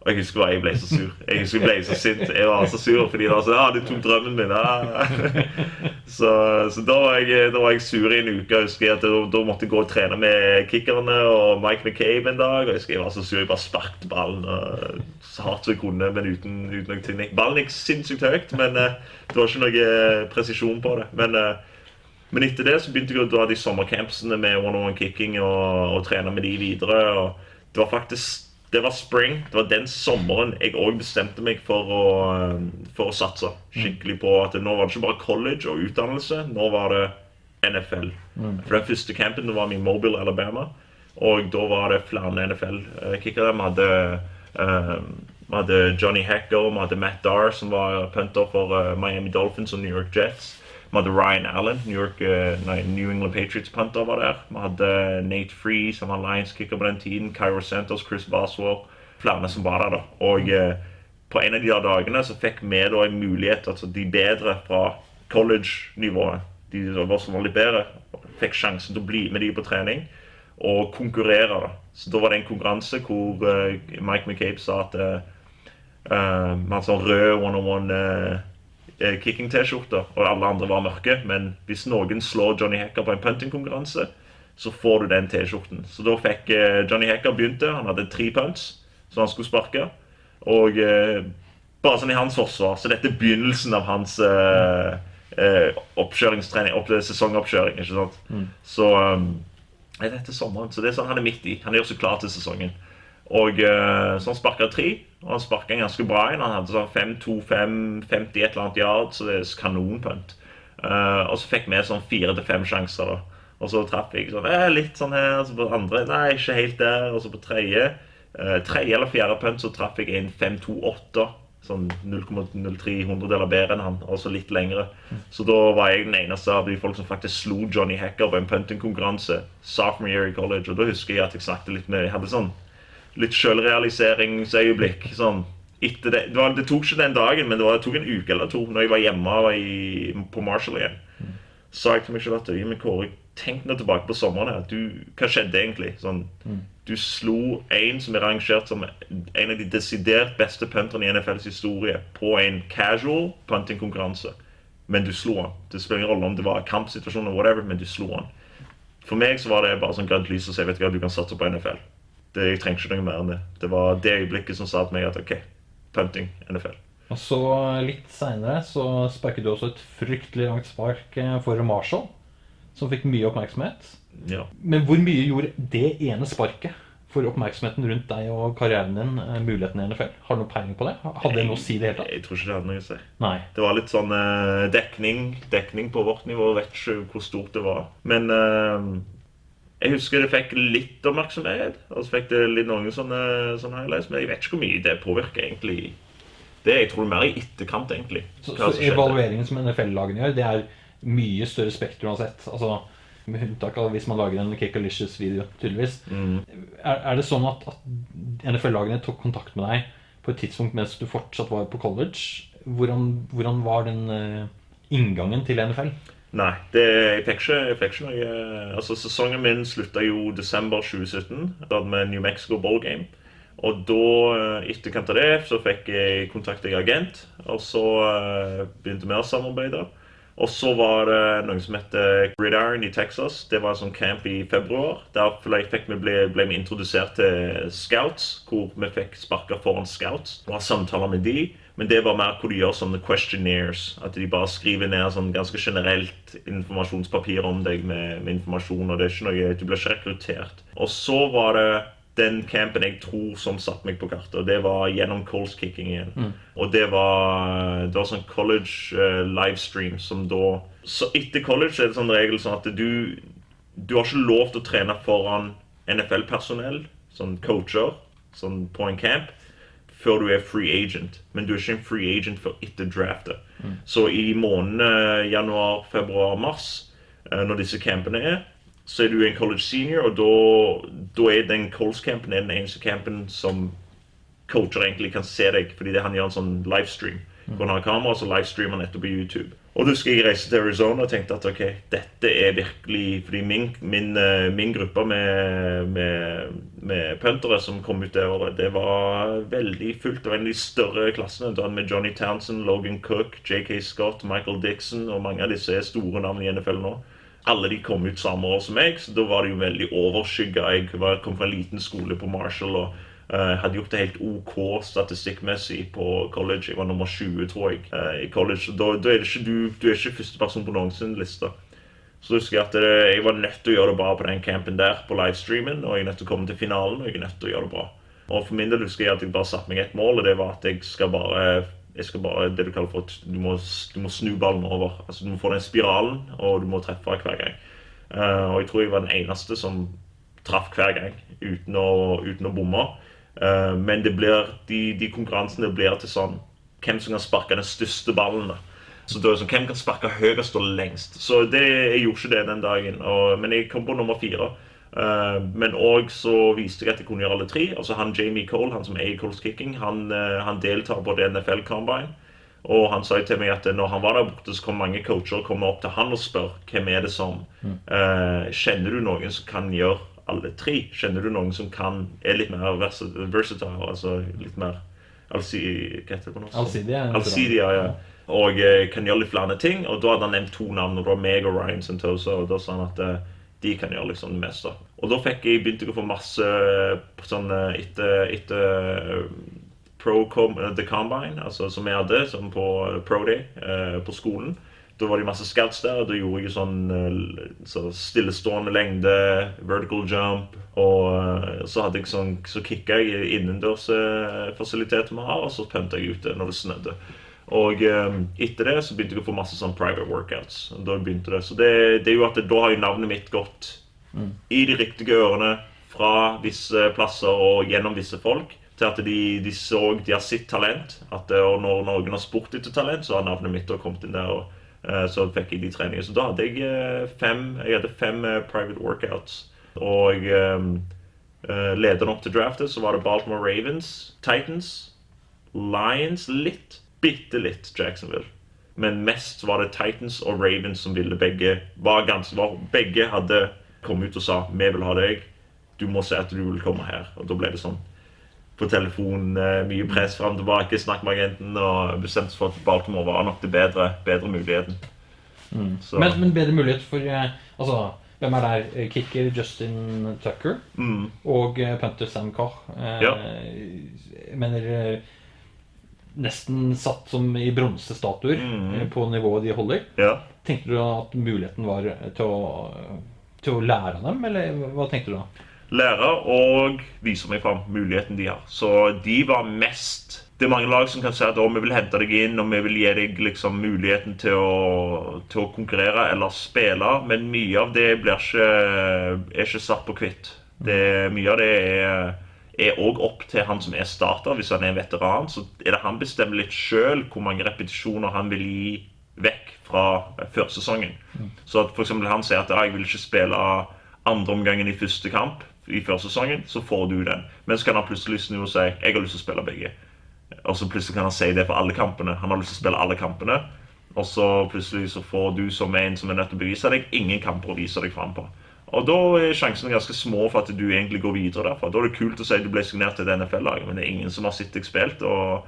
Og jeg husker bare jeg ble så sur. Jeg husker jeg ble så sint. Jeg var så sur fordi det var sånn, ah, du tok drømmen min. Ah. Så, så da, var jeg, da var jeg sur i en uke. Jeg husker at da, da måtte jeg gå og trene med kickerne og Mike McCabe en dag. Og jeg husker jeg var så sur. Jeg bare sparket ballen så hardt som jeg kunne, men uten, uten noe teknikk. Ballen gikk sinnssykt høyt, men eh, det var ikke noe eh, presisjon på det. Men eh, men etter det så begynte jeg å dra de sommercampsene med one-on-one kicking og, og trene med de videre. og Det var faktisk det var spring. Det var den sommeren jeg òg bestemte meg for å, um, for å satse skikkelig på at nå var det ikke bare college og utdannelse, nå var det NFL. For Den første campen var vi i Mobile, Alabama, og da var det flere NFL-kickere. Vi hadde vi hadde Johnny Hacker, vi hadde Matt Darr, som var punter for uh, Miami Dolphins og New York Jets. Vi hadde Ryan Allen, New, York, uh, nei, New England Patriots-punter var der. Vi hadde Nate Free, som var Lions-kicker på den tiden. Kyro Santos, Chris Boswell. Flere som var der, da. Og uh, på en av de der dagene så fikk vi da en mulighet, altså de bedre fra college-nivået, de som var litt bedre, fikk sjansen til å bli med de på trening og konkurrere. da. Så da var det en konkurranse hvor uh, Mike McCabe sa at uh, uh, vi hadde sånn rød one-on-one uh, kicking-T-skjorte, og alle andre var mørke. Men hvis noen slår Johnny Hacker på en punting-konkurranse, så får du den T-skjorten. Så da fikk uh, Johnny Hacker begynte. Han hadde tre punts som han skulle sparke. Og eh, bare sånn i hans forsvar. Så dette er begynnelsen av hans uh, uh, oppkjøringstrening, opp, sesongoppkjøring. ikke sant? Så um, er dette er sommeren, så det er sånn han er midt i. Han gjør seg klar til sesongen. Og eh, Så han sparka tre, og han sparka en ganske bra en. Han hadde sånn 5-2-5, 50 et eller annet yard, så det er kanonpunt. Uh, og så fikk vi sånn fire til fem sjanser, da. Og så traff jeg sånn eh, litt sånn her, og så på andre Nei, ikke helt der. Og så på tredje uh, Tredje eller fjerde punt så traff jeg en 5-2-8. Sånn 0,03 hundredeler bedre enn han, og så litt lengre. Så da var jeg den eneste av de folk som faktisk slo Johnny Hacker på en punting-konkurranse. Sophomore year i college, og da husker jeg at jeg snakket litt med Jeg hadde sånn litt sjølrealiseringsøyeblikk. Sånn det, det, var, det tok ikke den dagen, men det, var, det tok en uke eller to når jeg var hjemme var i, på Marshall igjen. Sa jeg til meg selv at men Kåre tenk nå tilbake på sommeren her. Du, hva skjedde egentlig? Sånn, Du slo en som er rangert som en av de desidert beste punterne i NFLs historie på en casual puntingkonkurranse. Men du slo han. Det spiller ingen rolle om det var kampsituasjon whatever, men du slo han. For meg så var det bare sånn grønt lys å si vet du hva, du kan satse på NFL. Det, jeg trenger ikke noe mer enn det. Det var det øyeblikket som sa til meg at OK, punting, NFL. Og så litt seinere så sparket du også et fryktelig langt spark eh, for Marshall, som fikk mye oppmerksomhet. Ja. Men hvor mye gjorde det ene sparket for oppmerksomheten rundt deg og karrieren din, eh, muligheten i NFL? Har du noe peiling på det? Hadde det noe å si i det hele tatt? Jeg tror ikke det hadde noe å si. Nei. Det var litt sånn eh, dekning, dekning på vårt nivå. Vet ikke hvor stort det var. Men eh, jeg husker det fikk litt oppmerksomhet. Og så fikk det litt noen sånne, sånne highlights. Men jeg vet ikke hvor mye det påvirker egentlig. Det jeg tror mer i etterkant, egentlig. Så, så evalueringen som NFL-lagene gjør, det er mye større spekter uansett. Altså, med unntak av hvis man lager en Kickalicious-video, tydeligvis. Mm. Er, er det sånn at, at NFL-lagene tok kontakt med deg på et tidspunkt mens du fortsatt var på college? Hvordan, hvordan var den uh, inngangen til NFL? Nei, det, jeg, fikk ikke, jeg fikk ikke noe Altså, Sesongen min slutta jo desember 2017. Da hadde vi New Mexico Bowl Game. Og da, eh, etterkant av det, så fikk jeg kontakt med agent. Og så eh, begynte vi å samarbeide. Og så var det noe som heter Gridiron i Texas. Det var en sånn camp i februar. Der vi ble, ble vi introdusert til scouts, hvor vi fikk sparka foran scouts og har samtaler med de. Men det var mer hvor de gjør sånne questionnaires. At de bare skriver ned sånn ganske generelt informasjonspapir om deg med, med informasjon. og det er ikke noe, Du blir ikke rekruttert. Og så var det den campen jeg tror som satte meg på kartet. og Det var gjennom Coles kicking igjen. Og det var, det var sånn college uh, livestream som da Så etter college er det sånn regel sånn at du Du har ikke lov til å trene foran NFL-personell, sånn coacher, sånn på en camp, før du er free agent. Men du er ikke en free agent før etter draftet. Så i månedene januar, februar, mars, eh, når disse campene er, så er du en college senior, og da, er den Coles-campen den eneste campen som coacher egentlig kan se deg, fordi det han gjør en sånn livestream. Hvor han har kamera, så livestreamer han nettopp på YouTube. Og da husker jeg reise til Arizona og tenkte at ok, dette er virkelig Fordi min, min, eh, min gruppe med, med, med puntere som kom ut det året, det var veldig fullt. Det var en av de større klassene. Da med Johnny Townsend, Logan Cook, JK Scott, Michael Dixon, og mange av disse er store navn i NFL nå alle de kom ut samme år som meg, så da var det jo veldig overskygga. Jeg kom fra en liten skole på Marshall og hadde gjort det helt OK statistikkmessig på college. Jeg var nummer 20, tror jeg, eh, i college. Da, da er ikke du, du er ikke første person på noen sin liste. Så husker jeg at det, jeg var nødt til å gjøre det bra på den campen der på livestreamen, og jeg er nødt til å komme til finalen, og jeg er nødt til å gjøre det bra. Og for min del husker jeg at jeg bare satte meg ett mål, og det var at jeg skal bare jeg skal bare, det du kaller for du må, du må snu ballen over. Altså Du må få den spiralen, og du må treffe hver gang. Eh, og jeg tror jeg var den eneste som traff hver gang uten å, uten å bomme. Eh, men blir, de, de konkurransene blir til sånn hvem som kan sparke den største ballen. Så da er det sånn, Hvem kan sparke høyest og lengst? Så det, jeg gjorde ikke det den dagen. Og, men jeg kom på nummer fire. Uh, men òg så viste jeg at jeg kunne gjøre alle tre. Altså han Jamie Cole, han som er i Coles Kicking, han, uh, han deltar på det NFL Combine. Og han sa til meg at når han var der borte, så kom mange coacher komme opp til han og spør hvem er det som uh, Kjenner du noen som kan gjøre alle tre? Kjenner du noen som kan er litt mer vers versatile? Altså litt mer allsidig Hva heter det på norsk? Allsidig, ja. Ja. Og eh, kan gjøre litt flere ting. Og da hadde han nevnt to navn, og det var meg og Ryan Santosa. Og da sa han at eh, de kan gjøre liksom det meste. Og da fikk jeg, begynte jeg å få masse sånn eh, etter, etter Pro The Combine, altså som jeg hadde som på Pro Day eh, på skolen. Da var det masse scouts der, og da gjorde jeg sånn eh, så stillestående lengde, vertical jump, og eh, så hadde jeg sånn, så kicka jeg innendørsfasiliteten vi har, og så pønta jeg ute når det snødde. Og eh, etter det så begynte jeg å få masse sånn private workouts. Da begynte det. Så det, det er jo at det, da har jo navnet mitt gått i de riktige ørene fra visse plasser og gjennom visse folk. Til at de, de så de har sitt talent. At, og når noen har spurt etter talent, så har navnet mitt kommet inn der. og så fikk jeg de treningene. Så da hadde jeg eh, fem, jeg hadde fem eh, private workouts. Og eh, eh, lederen opp til draftet så var det Baltimore Ravens, Titans, Lions litt, bitte litt Jacksonville. Men mest var det Titans og Ravens som ville begge var ganske, var, Begge hadde kommet ut og sa 'Vi vil ha deg. Du må se at du vil komme her.' Og da ble det sånn på telefon, eh, mye press fram og tilbake, snakk med agenten, og bestemte seg for at Baltimore var nok det bedre, bedre muligheten. Så- Men, men bedre mulighet for eh, Altså, hvem er der? Eh, Kicker Justin Tucker Mm. og punter Sam. Eh, Ja. Jeg mener nesten satt som i bronsestatuer Mm. på nivået de holder. Ja. Tenkte du at muligheten var til å, til å lære av dem, eller hva tenkte du da? Lære og vise meg fram muligheten de har. Så de var mest Det er mange lag som kan si at vi vil hente deg inn og vi vil gi deg liksom muligheten til å, til å konkurrere eller spille, men mye av det blir ikke, er ikke satt på hvitt. Det- Mye av det er er òg opp til han som er starter. Hvis han er en veteran, så er det han bestemmer litt sjøl hvor mange repetisjoner han vil gi vekk fra førsesongen. Så at eksempel han sier at «Ja, jeg vil ikke spille andre omgangen i første kamp i førsesongen, så får du den. Men så kan han plutselig snu og si jeg har lyst til å spille begge. Og så plutselig kan han si det for alle kampene. Han har lyst til å spille alle kampene. Og så plutselig så får du som en som er nødt til å bevise deg, ingen kamper å vise deg fram på. Og da er sjansene ganske små for at du egentlig går videre derfra. Da er det kult å si at du ble signert til et NFL-lag, men det er ingen som har sett deg spilt. Og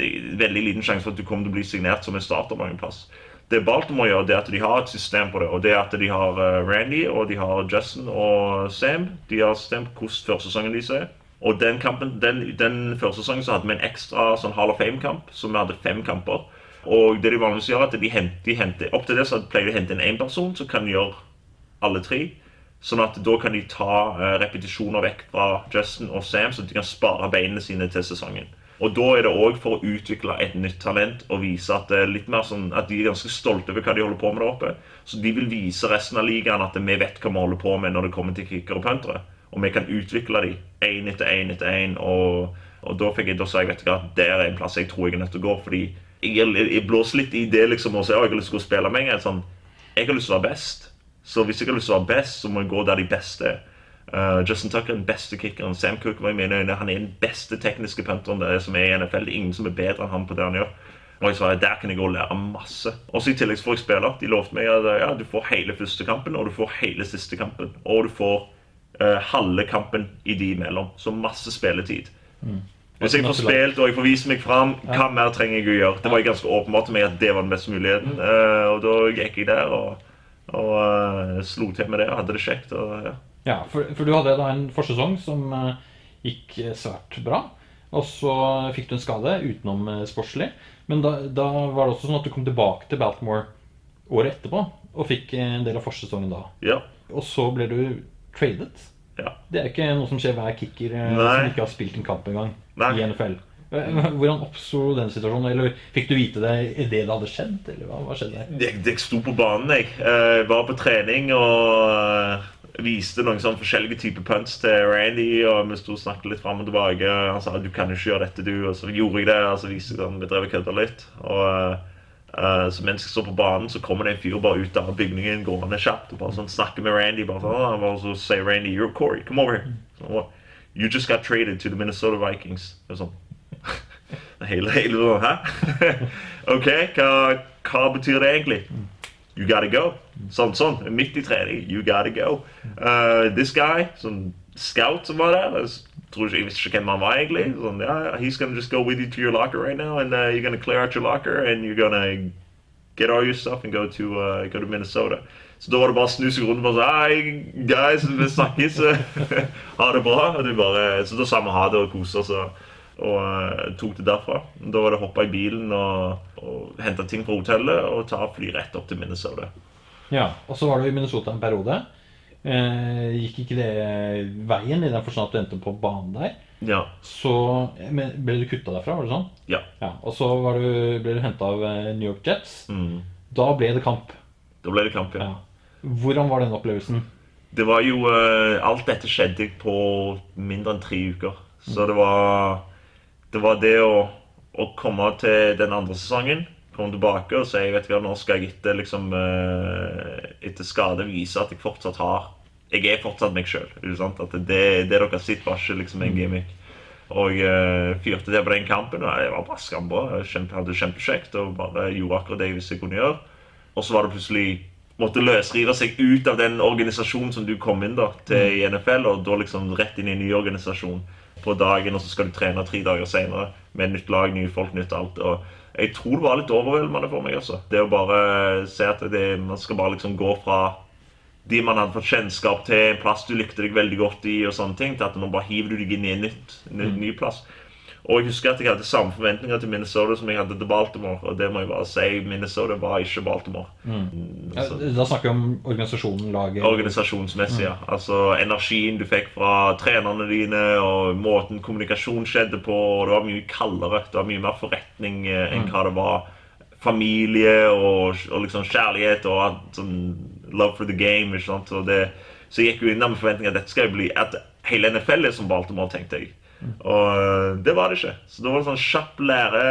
det er veldig liten sjanse for at du kommer til å bli signert som en starter mange plass. Det Baltimore gjør, det er at de har et system på det. Og det er at de har eh, Randy og de har Justin og Sam. De har system på hvordan førsesongen deres er. Og den kampen, den, den førsesongen så hadde vi en ekstra sånn Hall of Fame-kamp, så vi hadde fem kamper. Og det de vanligvis gjør, er at de henter, de henter Opp til det så pleier de å hente inn én person som kan gjøre alle tre. Sånn at da kan de ta eh, repetisjoner vekk fra Justin og Sam, så de kan spare beinene sine til sesongen. Og da er det òg for å utvikle et nytt talent og vise at, det er litt mer sånn, at de er ganske stolte over hva de holder på med der oppe. Så de vil vise resten av ligaen at vi vet hva vi holder på med når det kommer til kicker og puntere. Og vi kan utvikle de én etter én etter én. Og, og da fikk jeg da sa jeg vet du hva, der er en plass jeg tror jeg er nødt til å gå. Fordi jeg, jeg, jeg blåser litt i det liksom og sier at jeg har lyst til å spille med en gang. Sånn, jeg har lyst til å være best. Så hvis jeg har lyst til å være best, så må jeg gå der de beste er. Uh, Justin Tucker er den beste kickeren. Sam Cook var i mine øyne han er den beste tekniske punteren det er som er i NFL. Det er ingen som er bedre enn han på det han gjør. Og jeg sa der kan jeg gå og lære masse. Også i tillegg får jeg spille. De lovte meg at ja, du får hele første kampen, og du får hele siste kampen. Og du får uh, halve kampen i de imellom. Så masse spilletid. Hvis jeg får spilt og jeg får vise meg fram, hva mer trenger jeg å gjøre? Det var ganske åpenbart til meg at det var den beste muligheten. Uh, og da gikk jeg der og, og uh, slo til med det og hadde det kjekt. Og, ja. Ja, for, for du hadde da en forsesong som eh, gikk svært bra. Og så fikk du en skade utenom eh, sportslig. Men da, da var det også sånn at du kom tilbake til Baltimore året etterpå og fikk eh, en del av forsesongen da. ja. Og så ble du tradet. ja. Det er ikke noe som skjer hver kicker Nei. som ikke har spilt en kamp engang i NFL. Hvordan oppsto den situasjonen? Eller fikk du vite det idet det hadde skjedd? Eller hva, hva skjedde? Jeg, jeg sto på banen, jeg. jeg. var på trening og viste noen sånn forskjellige typer punts til Randy. Og vi sto og snakket litt fram og tilbake. Han sa du kan jo ikke gjøre dette, du. Og så gjorde jeg det. Og så viste sånn, vi drev og kødda litt. Og eh, så mens jeg står på banen, så kommer det en fyr bare ut av bygningen gående kjapt og bare sånn snakker med Randy. bare sånn, og bare så sier Randy you're Corey, come over here. Så, you just got traded to the Minnesota Vikings. Er sånn. Hele, hele sånn, Hæ? OK, hva, hva betyr det egentlig? You gotta go. Sånn, sånn. Midt i trening. You gotta go. Uh, this guy, sånn scout som var der Jeg tror ikke, jeg visste ikke hvem han var egentlig. Sånn, he's gonna just go with you to your locker right now, and uh, you're gonna clear out your locker, and you're gonna get all your stuff and go to, uh, go to Minnesota. Så da var det bare å snu seg rundt og Hei, guys, vi snakkes. ha det bra. Og det bare, så da sa vi ha det og kose oss. Og, eh, tok det derfra. Da var det å hoppe i bilen og, og hente ting fra hotellet og ta fly rett opp til Minnesota. Ja, Og så var du i Minnesota en periode. Eh, gikk ikke det veien i den forstand at du endte på banen der? Ja. Så ble du kutta derfra, var det sånn? ja. Ja, Og så var du, ble du henta av eh, New York Jets. Mm. Da ble det kamp. Da ble det kamp, ja. Ja. Hvordan var den opplevelsen? Det var jo eh, Alt dette skjedde på mindre enn tre uker. Så det var Det var det å, å komme til den andre sesongen, komme tilbake og si vet du hva, nå skal jeg etter liksom eh, etter skade vise at jeg fortsatt har Jeg er fortsatt meg sjøl. At det, det dere har sett, var ikke liksom en gimmick. Og uh, fyrte det på den kampen, og Jeg var bare skambra. Kjempe, hadde kjempekjekt og bare gjorde akkurat det jeg visste jeg kunne gjøre. Og så var det plutselig måtte løsrive seg ut av den organisasjonen som du kom inn da, til i NFL, og da liksom rett inn i en ny organisasjon på dagen, og så skal du trene tre dager senere med nytt lag, nye folk, nytt alt. og jeg tror det var litt overveldende for meg. altså. Det å bare se at det, man skal bare liksom gå fra de man hadde fått kjennskap til, en plass du likte deg veldig godt i, og sånne ting, til at nå bare hiver du deg inn i en ny, ny plass. Og jeg husker at jeg hadde samme forventninger til Minnesota som jeg hadde til Baltimore. Og det må jeg bare si, Minnesota var ikke Baltimore. Mm. Ja, da snakker vi om organisasjonen, laget Organisasjonsmessig, ja. Altså energien du fikk fra trenerne dine, og måten kommunikasjon skjedde på. og Det var mye kaldere. Det var mye mer forretning enn enn hva det var familie og, og liksom kjærlighet og sånn love for the game. ikke sant? Det, så jeg gikk jo inn med forventninger at dette skal bli at hele NFL er som Baltimore, tenkte jeg. Og eh, det var det ikke. Så det var en sånn kjapp lære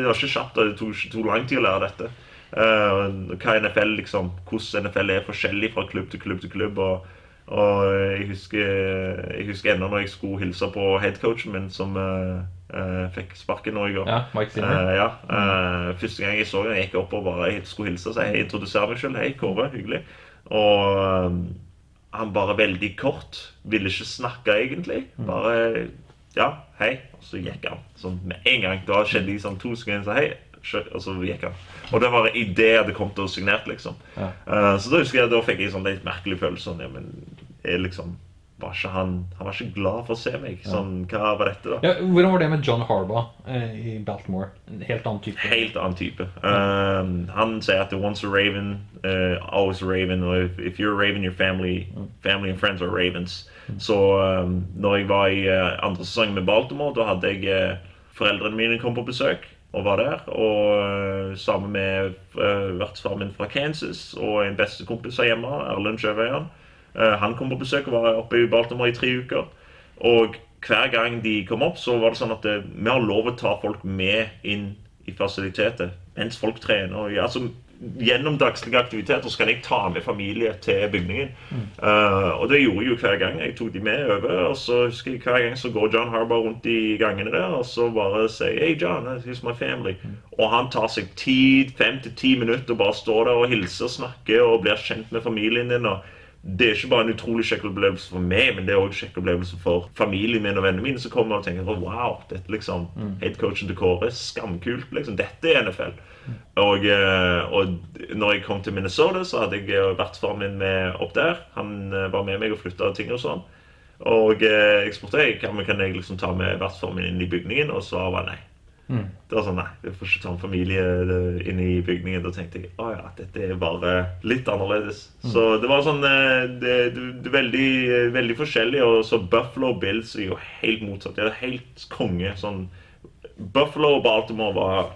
Det var ikke kjapt, det tok, tok lang tid å lære dette. Uh, hva NFL liksom, Hvordan NFL er forskjellig fra klubb til klubb til klubb. Og, og jeg husker jeg husker ennå når jeg skulle hilse på headcoachen min, som uh, uh, fikk sparken nå i går. Ja, ja, første gang jeg så ham, gikk jeg opp og bare jeg skulle hilse og introdusere meg selv. Hei, Kåre. Hyggelig. Og han bare veldig kort. Ville ikke snakke, egentlig. Bare ja, hei. Og så gikk han. Sånn med en gang. Da skjedde de sånn to sekunder, så hei. Og så gikk han. Og det var idet jeg hadde kommet og signert, liksom. Ja. Uh, så da husker jeg da fikk jeg sånn litt merkelig følelse. Sånn, ja, men jeg liksom var ikke han, han var ikke glad for å se meg. Sånn, Hva var dette, da? Ja, hvordan var det med John Harbaugh eh, i Baltimore? En helt annen type? Helt annen type. Um, han sier at once a raven, uh, always a raven. Og if, if, you're a raven, your family, family and friends are ravens. Mm. Så um, når jeg var i uh, andre sesong med Baltimore, da hadde jeg uh, Foreldrene mine kom på besøk og var der. Og sammen med uh, vertsfaren min fra Kansas og en bestekompis av hjemme, Erlend Sjøveien. Eh, han kom på besøk og var oppe i Baltimore i tre uker. Og hver gang de kom opp, så var det sånn at eh, vi har lov å ta folk med inn i fasilitetet mens folk trener. Altså, gjennom dagslige aktiviteter så kan jeg ta med familie til bygningen. Mm. Uh, og det gjorde jeg jo hver gang. Jeg tok de med over. Og så husker jeg hver gang så går John Harbour rundt i gangene der og så bare sier Hey John, here's my family. Mm. Og han tar seg tid, fem til ti minutter og bare står der og hilser og snakker og blir kjent med familien din. og det er ikke bare en utrolig kjekk opplevelse for meg, men det er også en kjekk opplevelse for familien min og vennene mine som kommer og tenker wow, dette liksom, mm. headcoachen til Kåre, skamkult. liksom, Dette er NFL. Mm. Og, eh, og når jeg kom til Minnesota, så hadde jeg eh, vertsfaren min med opp der. Han eh, var med meg og flytta ting og sånn. Og jeg spurte kan, kan jeg liksom ta med vertsfaren min inn i bygningen, og svaret var nei. Mm. Det var sånn, Nei, vi får ikke ta en familie inne inn i bygningen. Da tenkte jeg å ja, dette er bare litt annerledes. Mm. Så det var sånn eh, det, det, veldig, veldig forskjellig. Og så Buffalo Bills er jo helt motsatt. Det er helt konge. Sånn Buffalo og Baltimore var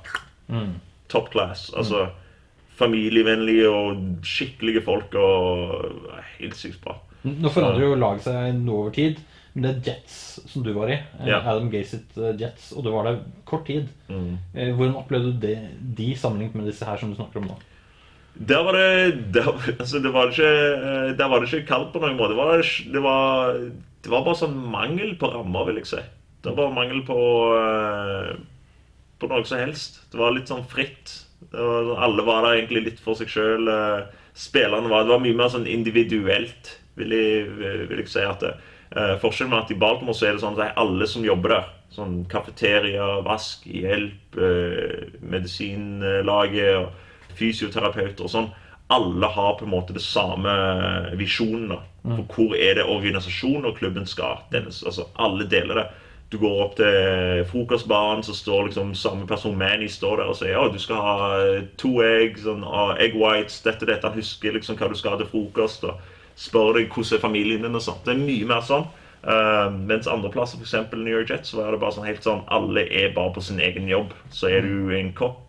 mm. top class. Altså familievennlige og skikkelige folk og helt sykt bra. Nå forandrer jo laget seg noe over tid. Men det Jets som du var i. Eh, ja. Adam sitt eh, Jets. Og du var der kort tid. Mm. Eh, hvordan opplevde du det, de sammenlignet med disse her som du snakker om nå? Der var det Der, altså det var ikke, der var det ikke kaldt på noen måte. Det var, det, var, det var, bare sånn mangel på rammer, vil jeg si. Det var bare mangel på På noe som helst. Det var litt sånn fritt. Var, alle var der egentlig litt for seg sjøl. Spillerne var Det var mye mer sånn individuelt, vil jeg, vil jeg si. at det, Uh, forskjellen med at i Baltimore så er det sånn at det er alle som jobber der. Sånn kafeteria, vask, hjelp, uh, medisinlaget, fysioterapeuter og sånn. Alle har på en måte det samme visjonen. Mm. For hvor er det organisasjonen og klubben skal? Dennes, altså Alle deler det. Du går opp til frokostbaren, så står liksom samme person Manny står der og sier at du skal ha to egg, sånn, egg whites, dette, dette. Han husker liksom hva du skal ha til frokost. og spør deg hvordan er familien din og sånt. Det er mye mer sånn. Uh, mens andreplasser, f.eks. New York Jets, så er det bare sånn helt sånn alle er bare på sin egen jobb. Så er du en kopp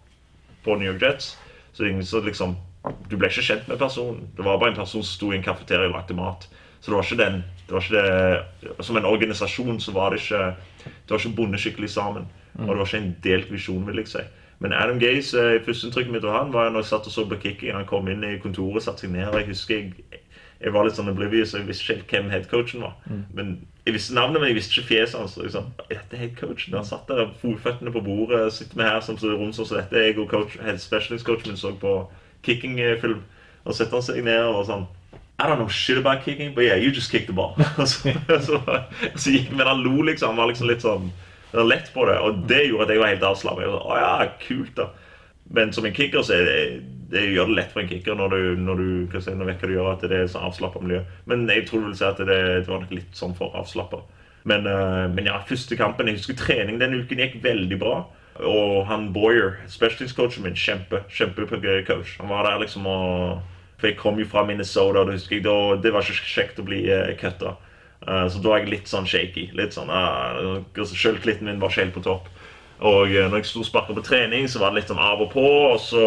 på New York Jets, så, så liksom Du ble ikke kjent med personen. Det var bare en person som sto i en kafeteria og lagde mat. Så det var ikke den det var ikke det, Som en organisasjon så var det ikke Det var ikke bundet skikkelig sammen. Og det var ikke en delt visjon, vil jeg si. Men Adam Gaze, eh, førsteinntrykket mitt av han var når jeg satt og så på Kikki. Han kom inn i kontoret, satte seg ned. jeg husker jeg jeg var litt sånn oblivious, og jeg visste ikke helt hvem headcoachen var. Men jeg visste navnet, men jeg visste ikke fjeset hans. så Liksom, dette er headcoachen. Han satt der, fotføttene på bordet. Sitter vi her som så rom sånn som dette. Jeg og coach, head specialist coachen min så på kickingfilm. Og så setter han seg ned og sånn I don't know shit about kicking, but yeah, you just kicked the ball. Så, så, så men han lo, liksom. Han var liksom litt sånn lett på det. Og det gjorde at jeg var helt avslappet. Jeg sånn, Å ja, kult, da. Men som en kicker så er det, det gjør det lett for en kicker når du, når du si, når du gjør, at det er så avslappa miljø. Men jeg tror du vil si at det, det var nok litt sånn for avslappa. Men, eh, men ja, første kampen Jeg husker trening denne uken gikk veldig bra. Og han Boyer, specialist-coachen min, kjempe, kjempecoach. Han var der liksom og For jeg kom jo fra Minnesota, og det husker det var ikke kjekt å bli uh, cutta. Uh, så da var jeg litt sånn shaky. Litt sånn, uh, Selvtilliten min var ikke helt på topp. Og uh, når jeg sto og sparka på trening, så var det litt sånn av og på. Og så,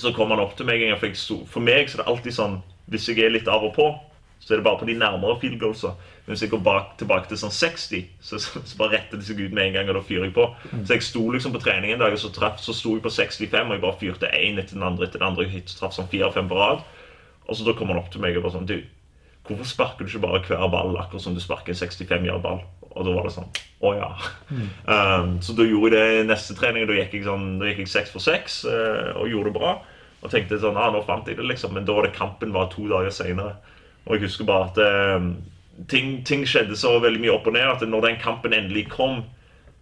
så kom han opp til meg en gang. For, jeg for meg så er det alltid sånn Hvis jeg er litt av og på, så er det bare på de nærmere field goalsa. Men hvis jeg går bak, tilbake til sånn 60, så, så, så bare retter det seg ut med en gang, og da fyrer jeg på. Så jeg sto liksom på trening en dag, og så, traff, så sto jeg på 65, og jeg bare fyrte én etter den andre etter den andre. og traff sånn fire-fem på rad. Og så da kom han opp til meg og bare sånn Du, hvorfor sparker du ikke bare hver ball akkurat som du sparker en 65 yard ball? Og da var det sånn Å ja. Um, så da gjorde jeg det neste trening, og da gikk jeg sånn, da gikk jeg seks for seks uh, og gjorde det bra. Og tenkte sånn ah, nå fant jeg det, liksom. Men da var det kampen var to dager seinere. Og jeg husker bare at eh, ting, ting skjedde så veldig mye opp og ned at når den kampen endelig kom,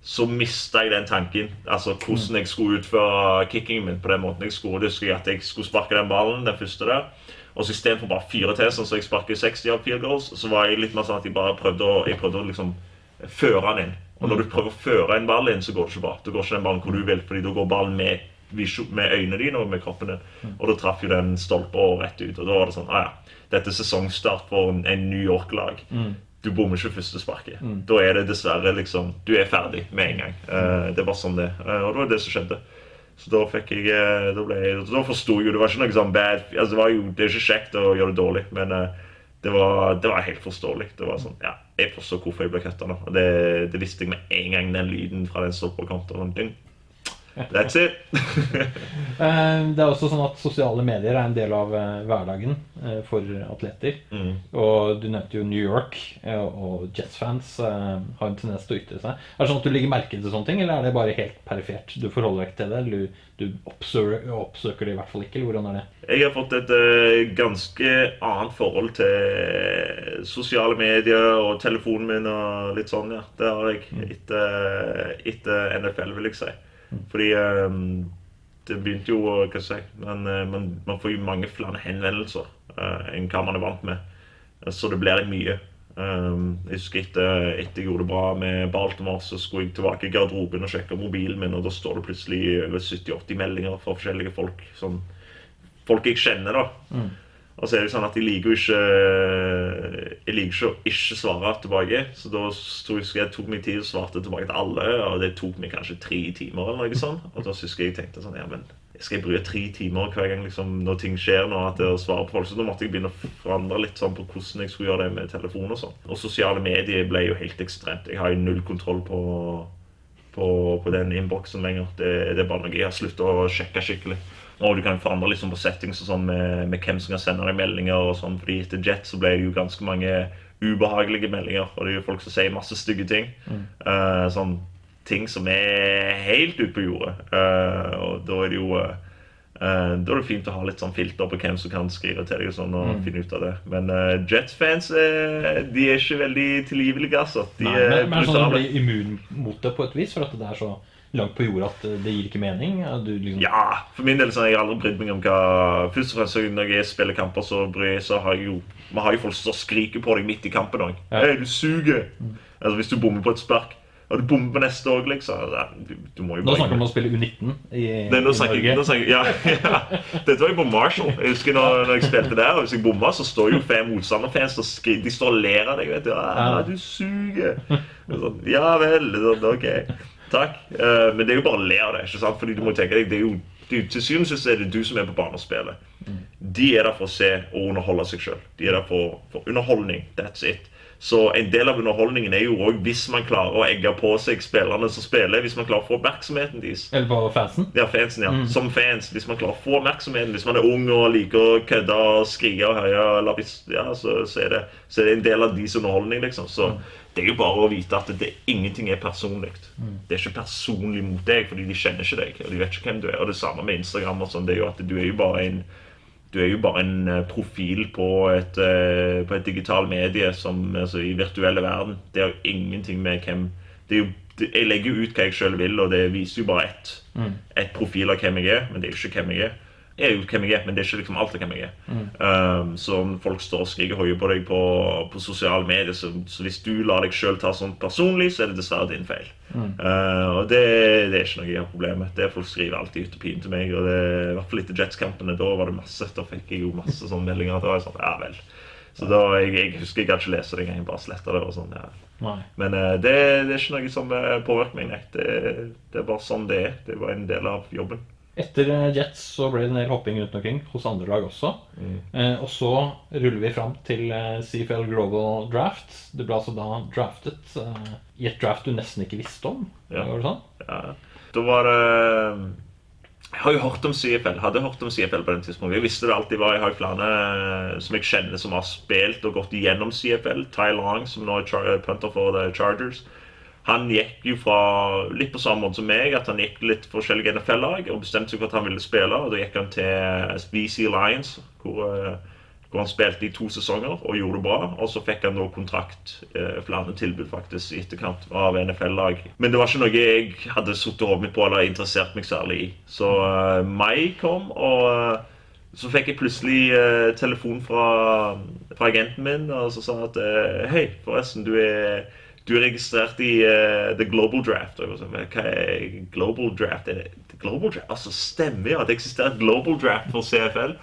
så mista jeg den tanken. Altså hvordan jeg skulle utføre kickingen min på den måten jeg skulle. Jeg husker at jeg skulle sparke den ballen, den første der. Og så istedenfor bare fire til, sånn så jeg sparker 60 av field goals, så var jeg litt mer sånn at jeg bare prøvde å, jeg prøvde å liksom føre den inn. Og når du prøver å føre en ball inn, så går det ikke bra. Da går ikke den ballen hvor du vil, fordi da går ballen med, med øynene dine og med kroppen din. Og da traff jo den stolpa rett ut. Og da var det sånn ah, ja, dette er sesongstart for en, en New York-lag. Du bommer ikke første sparket. Da er det dessverre liksom Du er ferdig med en gang. Uh, det var sånn det. Uh, og det var det som skjedde. Så da fikk jeg eh, Da, ble jeg, da forsto jeg jo Det var ikke noe sånn bad altså Det var jo Det er ikke kjekt å gjøre det dårlig, men det var, det var helt forståelig. Det var sånn, ja, Jeg forstår hvorfor jeg ble kutta nå. Og det, det visste jeg med en gang den lyden fra den til, Sånn, ding. That's it. Eh, Det er også sånn at Sosiale medier er en del av eh, hverdagen eh, for atleter. Mm. Og Du nevnte jo New York, og Jets-fans har en tendens til å ytre seg. Er det sånn at Du legger merke til sånne ting, eller er det bare helt perifert? Du forholder deg ikke til det, eller du, du oppsøker, oppsøker det i hvert fall ikke? eller Hvordan er det? Jeg har fått et ganske annet forhold til sosiale medier og telefonen min og litt sånn, ja. Det har jeg etter, etter NFL, vil jeg si. Fordi eh, det begynte jo Hva jeg si men, eh, man, man får jo mange flere henvendelser eh, enn hva man er vant med. Så det blir litt mye. Jeg husker etter, etter jeg gjorde det bra med Baltimore, så skulle jeg tilbake i garderoben og sjekke mobilen min, og da står det plutselig over 70-80 meldinger fra forskjellige folk. Sånn, folk jeg kjenner, da. Og så er det sånn at jeg liker jo ikke Jeg liker ikke å ikke svare tilbake. Så da tok jeg tok meg tid og svarte tilbake til alle, og det tok meg kanskje tre timer. eller noe sånt. Og da husker jeg jeg tenkte sånn Ja, men skal jeg bruke tre timer hver gang liksom, når ting skjer? nå, at å svare på folk, Så da måtte jeg begynne å forandre litt sånn på hvordan jeg skulle gjøre det med telefon og sånn. Og sosiale medier ble jo helt ekstremt. Jeg har jo null kontroll på på, på den innboksen lenger. Det, det er bare noe jeg har sluttet å sjekke skikkelig. Og du kan forandre liksom på settings og sånn med, med hvem som kan sende deg meldinger. og sånn, fordi etter Jet så ble det jo ganske mange ubehagelige meldinger. Og det er jo folk som sier masse stygge ting. Eh, sånn ting som er helt ute på jordet. Uh, og da er det jo eh, Da er det fint å ha litt sånn filter på hvem som kan skrive til deg og sånn, og finne ut av det. Men uh, Jets-fans uh, de er ikke veldig tilgivelige, altså. De Nei, er men, men sånn at du blir immun mot det på et vis, for at det er så langt på jorda at det gir ikke mening? Liksom, Ja, for min del så har jeg aldri brydd meg om hva Først og fremst så når jeg spiller kamper, så, bryr så har jeg jo Man har jo folk som skriker på deg midt i kampen òg. Ja. Hei, du suger! Altså Hvis du bommer på et spark, og du bommer på neste òg, liksom du, du må jo Nå snakker vi om å spille U19 i, Nei, nå i snakker, Norge. nå snakker, ja, ja. Dette var jo på Marshall. Jeg husker når, når jeg spilte der, og hvis jeg bomma, så står jo fem motstanderfans og skriver, de står og ler av deg. vet du. Ja, Ja. du suger. Sånn, ja vel. Sånn, ok. Takk. Uh, men det er jo bare å le av det. ikke sant? Fordi du må tenke deg, det er jo, det er jo Til syvende og sist er det du som er på banen og spiller. De er der for å se og underholde seg sjøl. De er der for, for underholdning. That's it. Så en del av underholdningen er jo òg hvis man klarer å egge på seg spillerne som spiller. Hvis man klarer å få oppmerksomheten deres. Eller bare fansen. Ja, fansen, ja. Som fans. Hvis man klarer å få oppmerksomheten, hvis man er ung og liker å kødde og skrike og høye, ja, så, så, er det, så er det en del av deres underholdning, liksom. Så det er jo bare å vite at det, ingenting er personlig. Det er ikke personlig mot deg, fordi de kjenner ikke deg. Og de vet ikke hvem du er. Og det samme med Instagram. og sånn, det er jo at du er jo bare en du er jo bare en eh, profil på et, eh, på et digital medie som, altså, i virtuelle verden. Det har jo ingenting med hvem det er jo, Jeg legger jo ut hva jeg sjøl vil, og det viser jo bare ett et profil av hvem jeg er. Men det er jo ikke hvem jeg er. Er jo hvem jeg er, men det er ikke liksom alt av hvem jeg er. Um, så om folk står og skriker høye på deg på, på sosiale medier, så, så hvis du lar deg sjøl ta sånn personlig, så er det dessverre din feil. Uh, og det, det er ikke noe jeg har problem med. Det er Folk skriver alltid utopien til meg. Og det, I hvert fall etter Jets-kampene. Da var det masse. Da fikk jeg jo masse sånne meldinger. Da var jeg sånn, ja vel. Så da, jeg, jeg husker jeg kan ikke lese det engang. Bare sletta det. og sånn, ja. Men uh, det, det er ikke noe som eh, påvirker meg. Nei. Det, det er bare sånn det er. Det var en del av jobben. Etter eh, Jets så ble det en del hopping rundt omkring hos andre lag også. Eh, og så ruller vi fram til eh, CFL Global Draft. Det ble altså da draftet eh, i et draft du nesten ikke visste om. Ja. Var det sånn? Ja. Da var det Jeg har jo hørt om CFL. Hadde hørt om CFL på den tidspunktet. Jeg visste det alltid var Jeg har jo flere eh, som jeg kjenner som har spilt og gått igjennom CFL. Ty Long, som nå er punter for Chargers. Han gikk jo fra litt på samme måte som meg, at han gikk litt forskjellige NFL-lag og bestemte seg for at han ville spille. og Da gikk han til BC Lions, hvor, eh, hvor han spilte i to sesonger og gjorde det bra. Og så fikk han da kontrakt, eh, flere tilbud faktisk, i etterkant av NFL-lag. Men det var ikke noe jeg hadde sittet hodet mitt på eller interessert meg særlig i. Så eh, mai kom, og eh, så fikk jeg plutselig uh, telefon fra, fra agenten min, og så sa han at eh, Hei, forresten, du er, du er registrert i uh, The Global Draft. Og sånn, "Men Hva er Global Draft? Er det Global Draft? Altså, stemmer ja, det eksisterer et Global Draft for CFL.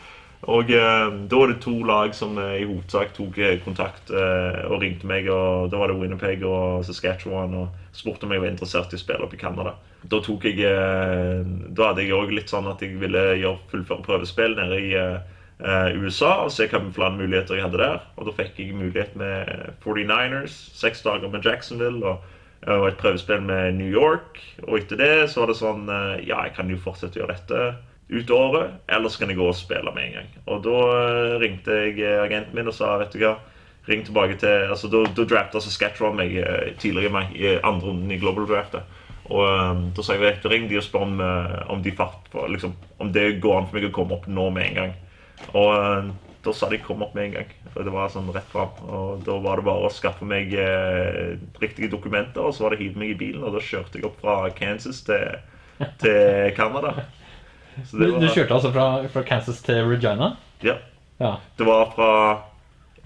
Og uh, da var det to lag som uh, i hovedsak tok kontakt og ringte meg. og Da var det Winnipeg og Saskatchewan og spurte om jeg var interessert i å spille opp i Canada. Da tok jeg Da hadde jeg òg litt sånn at jeg ville gjøre fullføre prøvespill nede i USA og se hvilke muligheter jeg hadde der. Og da fikk jeg mulighet med 49ers, seks dager med Jacksonville og, og et prøvespill med New York. Og etter det så var det sånn eh, Ja, jeg kan jo fortsette å gjøre dette ut året, eller så kan jeg gå og spille med en gang. Og da eh, ringte jeg eh, agenten min og sa vet du hva, ring tilbake til altså Da, da drafta Saskatchewan meg eh, tidligere i meg, i andre runden i Global Draftet. Og um, da sa jeg vet du, ring de og spør om, eh, om, de fart, på, liksom, om det går an for meg å komme opp nå med en gang. Og eh, da sa de kom opp med en gang. For det var sånn rett fram. Og da var det bare å skaffe meg eh, riktige dokumenter, og så var det å hive meg i bilen. Og da kjørte jeg opp fra Kansas til, til Canada. Så Du, var, du kjørte altså fra, fra Kansas til Regina? Ja. Ja. Det var fra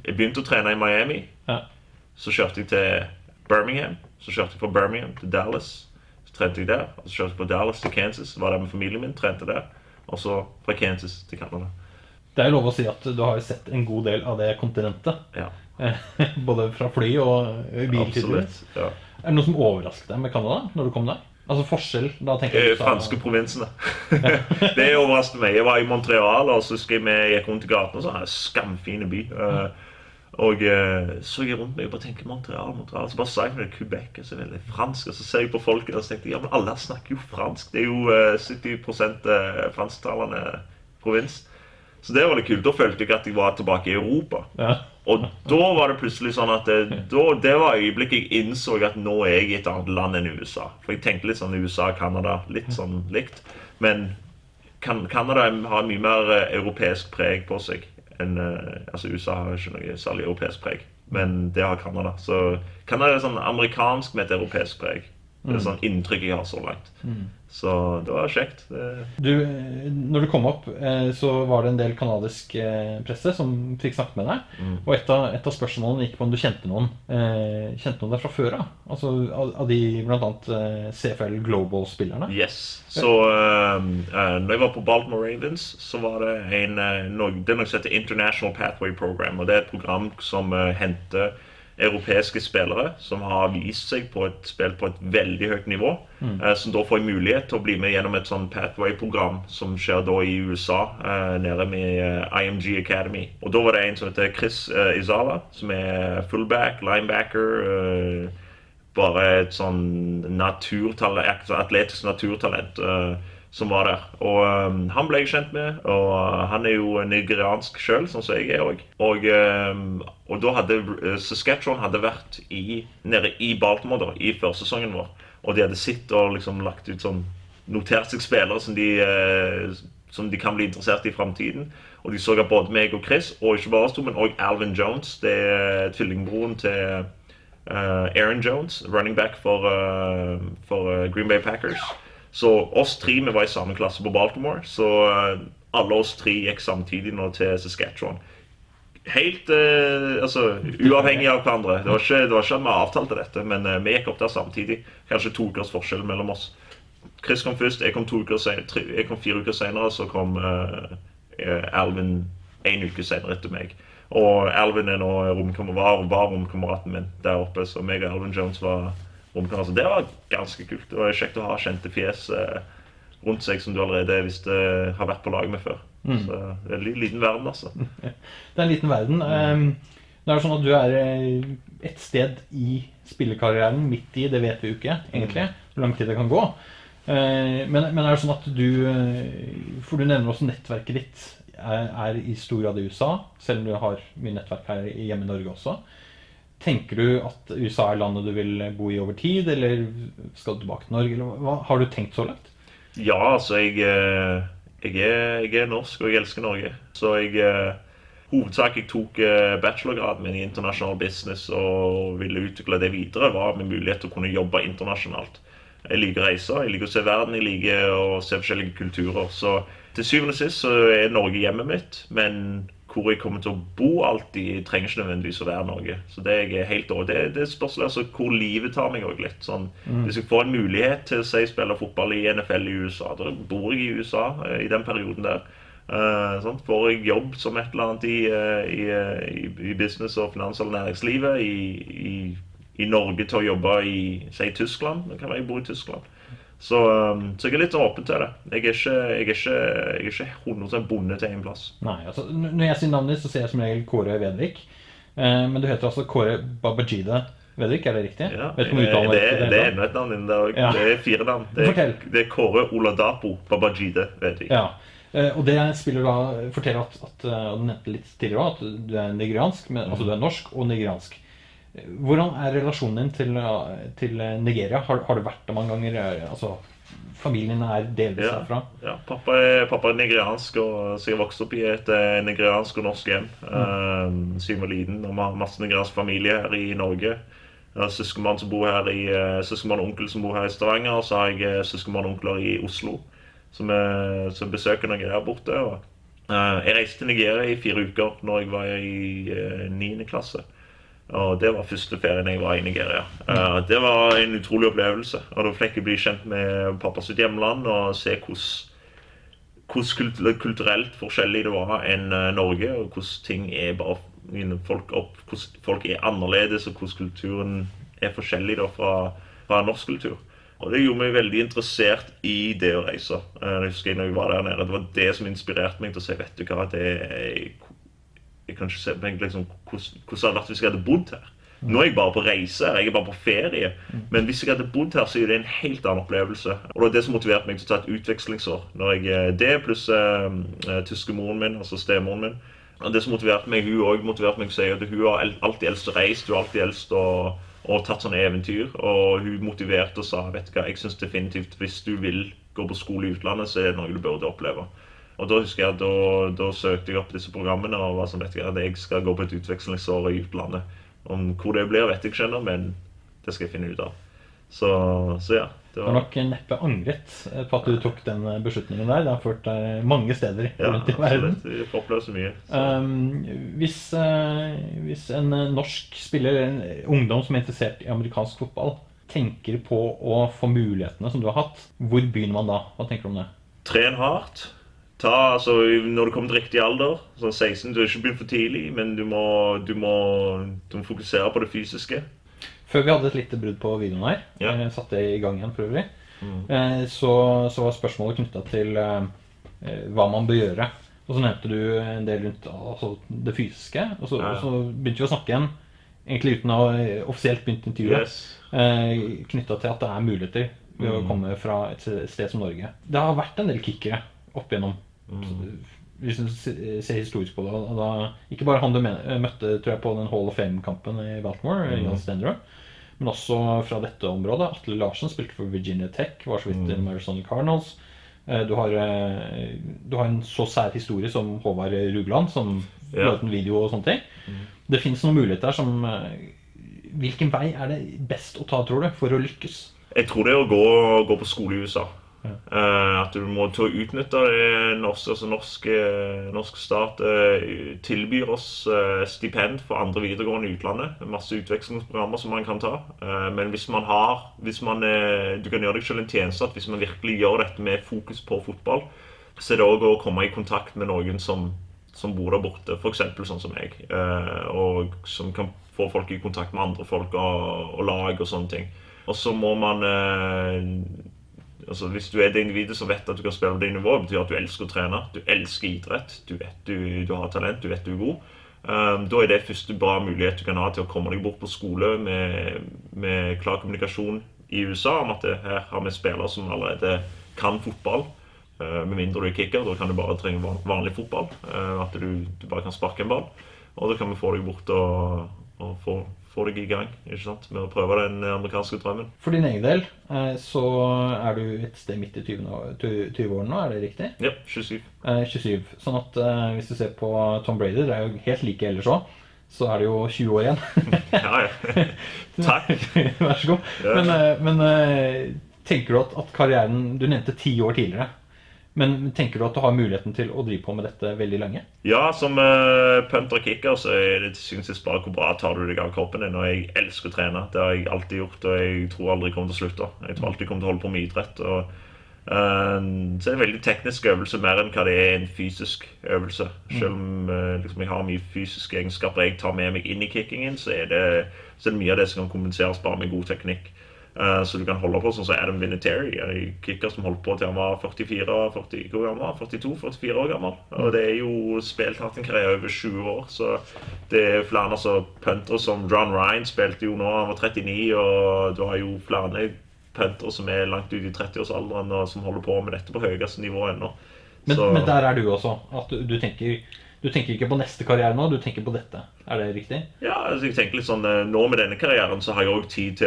Jeg begynte å trene i Miami. ja. Så kjørte jeg til Birmingham. Så kjørte jeg fra Birmingham til Dallas. Så trente jeg der. Og så kjørte jeg fra Dallas til Kansas. Var der med familien min, trente der. Og så fra Kansas til Canada. Det er jo lov å si at du har jo sett en god del av det kontinentet. Ja, Eh, Både fra fly og i bil. Ja. Er det noe som overrasket deg med Canada når du kom der? Altså forskjell? Da tenker Eh, jeg sa- franske provinsene. det overrasket meg. Jeg var i Montreal og så husker jeg vi gikk rundt i gaten og så en skamfin by. Eh, og så så jeg rundt meg og bare tenker Montreal, Montreal. Så bare sa jeg til Quebec, er så er veldig fransk. Og så ser jeg på folket og så tenkte jeg, ja, men alle snakker jo fransk. Det er jo eh, 70 eh, fransktalende provins. Så det var litt kult. Da følte jeg at jeg var tilbake i Europa. Ja. Og da var det plutselig sånn at det, da, det var øyeblikket jeg innså at nå er jeg i et annet land enn USA. For jeg tenkte litt sånn USA og Canada, litt sånn likt. Men kan, Canada har mye mer eh, europeisk preg på seg enn eh, Altså USA har ikke noe særlig europeisk preg, men det har Canada. Så Canada er sånn amerikansk med et europeisk preg. Det er sånn inntrykk jeg har så langt. Så det var kjekt. Du, når du kom opp, eh, så var det en del kanadisk eh, presse som fikk snakket med deg. Mm. Og et av, et av spørsmålene gikk på om du kjente noen eh, Kjente noen der fra før av. Altså av, av de bl.a. CFL Global-spillerne. Yes. Så uh, når jeg var på Baltimore Ravens, så var det en, det er noe som heter International Pathway Program. og Det er et program som henter europeiske spillere som har vist seg på et spill på et veldig høyt nivå. eh, som da får mulighet til å bli med gjennom et sånn Pathway-program som skjer da i USA, eh, nede med eh, IMG Academy. Og da var det en som heter Chris eh, Izala, som er fullback, linebacker. eh, bare et sånn naturtalent, atletisk naturtalent eh, som var der. Og um, han ble jeg kjent med, og eh, han er jo nigeriansk sjøl, sånn som jeg er òg. Og, um, og da hadde uh, Saskatchewan hadde vært i, nede i Baltimore da, i førsesongen vår. Og de hadde sittet og liksom lagt ut sånn Notert seg spillere som de, uh, som de kan bli interessert i i framtiden. Og de så at både meg og Chris, og ikke bare oss to, men òg Alvin Jones, det er tvillingbroren til Uh, Aaron Jones, running back for, uh, for uh, Green Bay Packers. Så oss tre vi var i samme klasse på Baltimore. Så alle oss tre gikk samtidig nå til Saskatchewan. Helt altså, uavhengig av hverandre. Det var ikke, at vi avtalte dette, men vi gikk opp der samtidig. Kanskje to ukers forskjell mellom oss. Chris kom først, jeg kom, uker senere, tre, jeg kom fire uker senere, så kom Alvin en uke senere etter meg. Og Alvin er nå romkammer, var, var romkameraten min der oppe, så meg og Alvin Jones var romkamerater. Så det var ganske kult. Det var kjekt å ha kjente fjes eh, rundt seg som du allerede visste har vært på lag med før. Mm. Så det er en liten verden, altså. Det er en liten verden. Um, det er sånn at du er et sted i spillekarrieren, midt i, det vet vi jo ikke egentlig, hvor lang tid det kan gå. Uh, men, men er det sånn at du For du nevner også nettverket ditt er i stor grad i USA, selv om du har mye nettverk her hjemme i Norge også. Tenker du at USA er landet du vil bo i over tid, eller skal du tilbake til Norge? Eller hva har du tenkt så langt? Ja, altså jeg, jeg, er, jeg er, norsk, og jeg elsker Norge. Så jeg Hovedsak jeg tok bachelorgraden min i internasjonal business og ville utvikle det videre, var med mulighet til å kunne jobbe internasjonalt. Jeg liker å reise, jeg liker å se verden, jeg liker å se forskjellige kulturer. Så til syvende og sist så er Norge hjemmet mitt, men hvor jeg kommer til å bo alltid, trenger ikke nødvendigvis å være Norge. Så det er jeg helt over. Det, det spørs altså hvor livet tar meg òg litt. Sånn, mm. Hvis jeg får en mulighet til å spille fotball i NFL i USA, da bor jeg i USA i den perioden der. Uh, sånn. Får jeg jobb som et eller annet i, i, i, i business og finans eller næringslivet i, i, Norge til å jobbe i si, Tyskland, da kan jeg bo i Tyskland. Så, så, jeg er litt åpen til det. Jeg er ikke, jeg er ikke, jeg er ikke 100 bonde til én plass. Nei, altså, Når jeg sier navnet ditt, så sier jeg som regel Kåre Vedvik. Eh, men du heter altså Kåre Babajide Vedvik, er det riktig? Ja, det, det, det, er enda et navn inni der. Ja. Det er fire navn. Det er, det er Kåre Oladapo Babajide Vedvik. Ja. Eh, og det spiller da forteller at, at, og du nevnte litt tidligere at du er nigeriansk, men, altså du er norsk og nigeriansk. Hvordan er relasjonen din til, til Nigeria? Har, har, du vært der mange ganger? Altså, familien er delvis ja, herfra? Ja, pappa er, pappa er nigeriansk, og så jeg vokste opp i et eh, nigeriansk og norsk hjem mm. uh, siden jeg var liten. Og vi har masse nigeriansk familie her i Norge. Søskenbarn som bor her i uh, søskenbarn og onkel som bor her i Stavanger. Og så har jeg søskenbarn og onkler i Oslo som, er, som besøker noen der borte. Og, uh, jeg reiste til Nigeria i fire uker når jeg var i niende klasse. Og det var første ferien jeg var i Nigeria. Uh, det var en utrolig opplevelse. Og da fikk jeg bli kjent med pappa sitt hjemland og se hvordan kulturelt forskjellig det var enn uh, Norge. Og hvordan ting er bare folk, opp, folk er annerledes, og hvordan kulturen er forskjellig da, fra, fra norsk kultur. Og det gjorde meg veldig interessert i det å reise. Uh, jeg husker når jeg var der nede, Det var det som inspirerte meg til å si vet du hva, det er jeg kan ikke se på liksom, hvordan, hvordan hadde vært hvis jeg hadde bodd her. Nå er jeg bare på reise, her, jeg er bare på ferie. Men hvis jeg hadde bodd her, så er det en helt annen opplevelse. Og det var det som motiverte meg til å ta et utvekslingsår. Når jeg, eh, det pluss uh, uh, tyskemoren min, altså stemoren min. Og det som motiverte meg, Hun også motiverte meg til å si at hun har alltid elst å reise. Hun har alltid elst å og tatt sånne eventyr. Og hun motiverte og sa vet du hva, jeg syns definitivt hvis du vil gå på skole i utlandet, så er det noe du burde oppleve. Og da husker jeg at da, da søkte jeg opp disse programmene og var sånn, vet jeg, at jeg skal gå på et utvekslingsår i utlandet. Om hvor det blir, vet jeg ikke ennå, men det skal jeg finne ut av. Så, så ja. Det var... Du har nok neppe angret på at du tok den beslutningen der. Det har ført deg mange steder rundt ja, i verden. Ja, absolutt. oppleve så mye. Så. Um, hvis, uh, hvis, en norsk spiller, en ungdom som er interessert i amerikansk fotball, tenker på å få mulighetene som du har hatt, hvor begynner man da? Hva tenker du om det? Tren hardt ta, altså, Når du kommer til riktig alder, sånn 16, du har ikke begynt for tidlig, men du må, du må, du må fokusere på det fysiske. Før vi hadde et lite brudd på videoen her, Ja. eh, satte det i gang igjen for øvrig, Mm. eh, så, så var spørsmålet knytta til eh, hva man bør gjøre. Og så nevnte du en del rundt altså, det fysiske, og så, Ja. og så begynte vi å snakke igjen, egentlig uten å ha offisielt begynt intervjuet, Yes. eh, knytta til at det er muligheter ved å Mm. komme fra et sted som Norge. Det har vært en del kickere opp igjennom. Mm. Hvis du ser historisk på det. Da, ikke bare han du møtte tror jeg, på den Hall of Fame-kampen i Baltimore, Mm. Jan Stenderud, men også fra dette området. Atle Larsen spilte for Virginia Tech, var så vidt i Mm. Arizona Cardinals. Eh, Du har, eh, du har en så sær historie som Håvard Rugland, som Ja. en video og sånne ting. Det fins noen muligheter som eh, Hvilken vei er det best å ta, tror du, for å lykkes? Jeg tror det er å gå, gå på skole i USA. Eh, at du må til å utnytte det norske, altså norske, norsk stat uh, tilbyr oss uh, stipend for andre videregående i utlandet. Masse utvekslingsprogrammer som man kan ta. Men hvis man har hvis man, Du kan gjøre deg selv en tjeneste at hvis man virkelig gjør dette med fokus på fotball, så er det òg å komme i kontakt med noen som, som bor der borte, f.eks. sånn som eh, og som kan få folk i kontakt med andre folk og, og lag og sånne ting. Og så må man altså Hvis du er det individet som vet at du kan spille på det nivået, betyr at du elsker å trene. Du elsker idrett. Du vet du, du har talent, du vet du er god. Um, da er det første bra mulighet du kan ha til å komme deg bort på skole med, med klar kommunikasjon i USA om at det, her har vi spillere som allerede kan fotball. Uh, med mindre du er kicker, da kan du bare trenge van- vanlig fotball. Uh, at du, du bare kan sparke en ball. Og da kan vi få deg bort og, og få, få deg i gang ikke sant? med å prøve den amerikanske drømmen. For din egen del eh, så er du et sted midt i 20 år- 20-årene nå, er det riktig? Ja, 27. Eh, 27. Sånn at eh, hvis du ser på Tom Brady, det er jo helt like ellers òg, så er det jo 20 år igjen. Ja, ja. Takk. Vær så god. Ja. Men, eh, men eh, tenker du at, at karrieren Du nevnte ti år tidligere. Men tenker du at du har muligheten til å drive på med dette veldig lenge? Ja, som uh, punter og kicker så er det syvende og bare hvor bra tar du deg av kroppen din. Og jeg elsker å trene. Det har jeg alltid gjort, og jeg tror aldri jeg kommer til å slutte. Jeg tror alltid jeg kommer til å holde på med idrett. Og, uh, så er det en veldig teknisk øvelse mer enn hva det er en fysisk øvelse. Selv om uh, liksom, jeg har mye fysiske egenskaper jeg tar med meg inn i kickingen, så er det, så er det mye av det som kan kompenseres bare med god teknikk. Eh, Så du kan holde på sånn som Adam Vinatieri, en kicker som holdt på til han var 44 40, hvor gammel, 42 44 år gammel. Og det er jo spilt hatt en karriere over 20 år, så det er flere altså, puntere som John Ryan spilte jo nå, han var 39, og du har jo flere puntere som er langt ute i 30-årsalderen og som holder på med dette på høyeste nivå ennå. Men, men der er du også. At du, du, tenker, du tenker ikke på neste karriere nå, du tenker på dette. Er det riktig? Ja, altså jeg tenker litt sånn eh, Nå med denne karrieren så har jeg òg tid,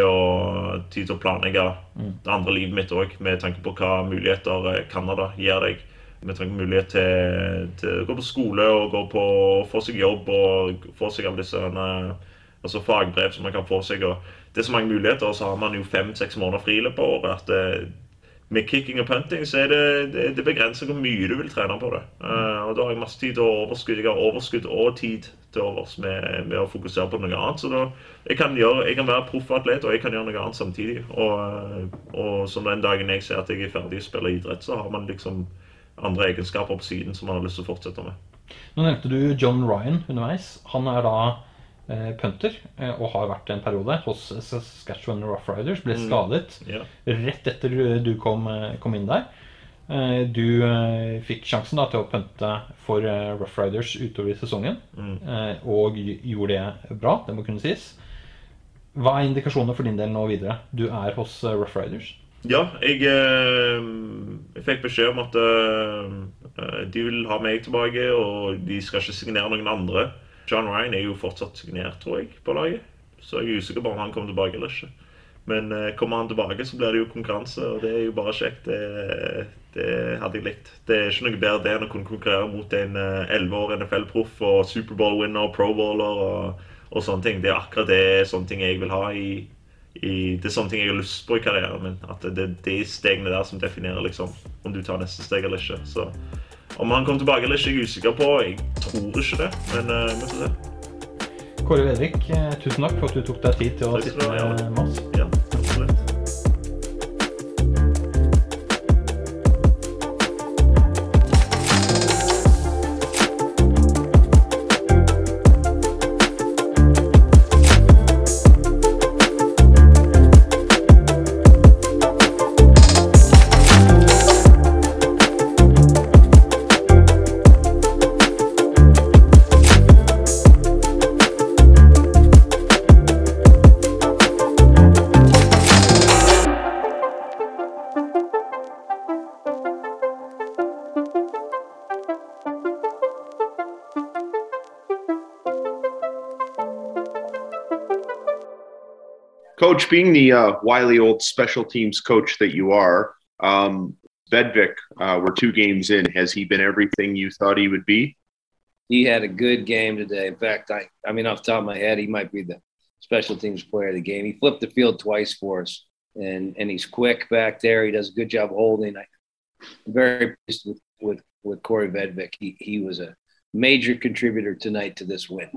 tid til å planlegge det andre livet mitt òg, med tanke på hva muligheter eh, Canada gir deg. Med tanke på mulighet til, til å gå på skole og gå på, få seg jobb og få seg alle disse eh, altså fagbrev som man kan få seg. og Det er så mange muligheter, og så har man jo fem-seks måneder fri i løpet av året. at eh, med kicking og punting så er det, det, det begrenser hvor mye du vil trene på det. Uh, og da har jeg masse tid å overskudd. Jeg har overskudd og tid til overs med, med å fokusere på noe annet. Så da, jeg, kan gjøre, jeg kan være proff atlet, og jeg kan gjøre noe annet samtidig. Og, eh, og som den dagen jeg ser at jeg er ferdig å spille idrett, så har man liksom andre egenskaper på siden som man har lyst til å fortsette med. Nå nevnte du John Ryan underveis. Han er da punter eh, og har vært en periode hos Saskatchewan Rough Riders. Ble skadet yeah. rett etter du kom, eh, kom inn der. Eh, du eh, fikk sjansen da til å punte for eh, Rough Riders utover i sesongen. eh, og gjorde det bra, det må kunne sies. Hva er indikasjonene for din del nå videre? Du er hos eh, Rough Riders. Ja, jeg, eh, jeg fikk beskjed om at eh, eh, de vil ha meg tilbake, og de skal ikke signere noen andre. John Ryan er jo fortsatt signert, tror jeg, på laget. Så jeg er usikker på om han kommer tilbake eller ikke. Men eh, kommer han tilbake, så blir det jo konkurranse, og det er jo bare kjekt. Det, det hadde jeg likt. Det er ikke noe bedre det enn å kunne konkurrere mot en elleve år NFL-proff og Superbowl-winner og Pro-bowler og, og sånne ting. Det er akkurat det sånne ting jeg vil ha i i, det er sånne ting jeg har lyst på i karrieren min. At det er de stegene der som definerer liksom, om du tar neste steg eller ikke. Så om han kommer tilbake eller ikke, er jeg usikker på. Jeg tror ikke det, men uh, vi får se. Kåre Vedvik, eh, tusen takk for at du tok deg tid til å sitte med med oss. Ja, Coach, being the uh, wily old special teams coach that you are, um, Vedvik, uh, we're two games in. Has he been everything you thought he would be? He had a good game today. In fact, I, I mean, off the top of my head, he might be the special teams player of the game. He flipped the field twice for us, and and he's quick back there. He does a good job holding. I, am very pleased with, with with Corey Vedvik. He he was a major contributor tonight to this win.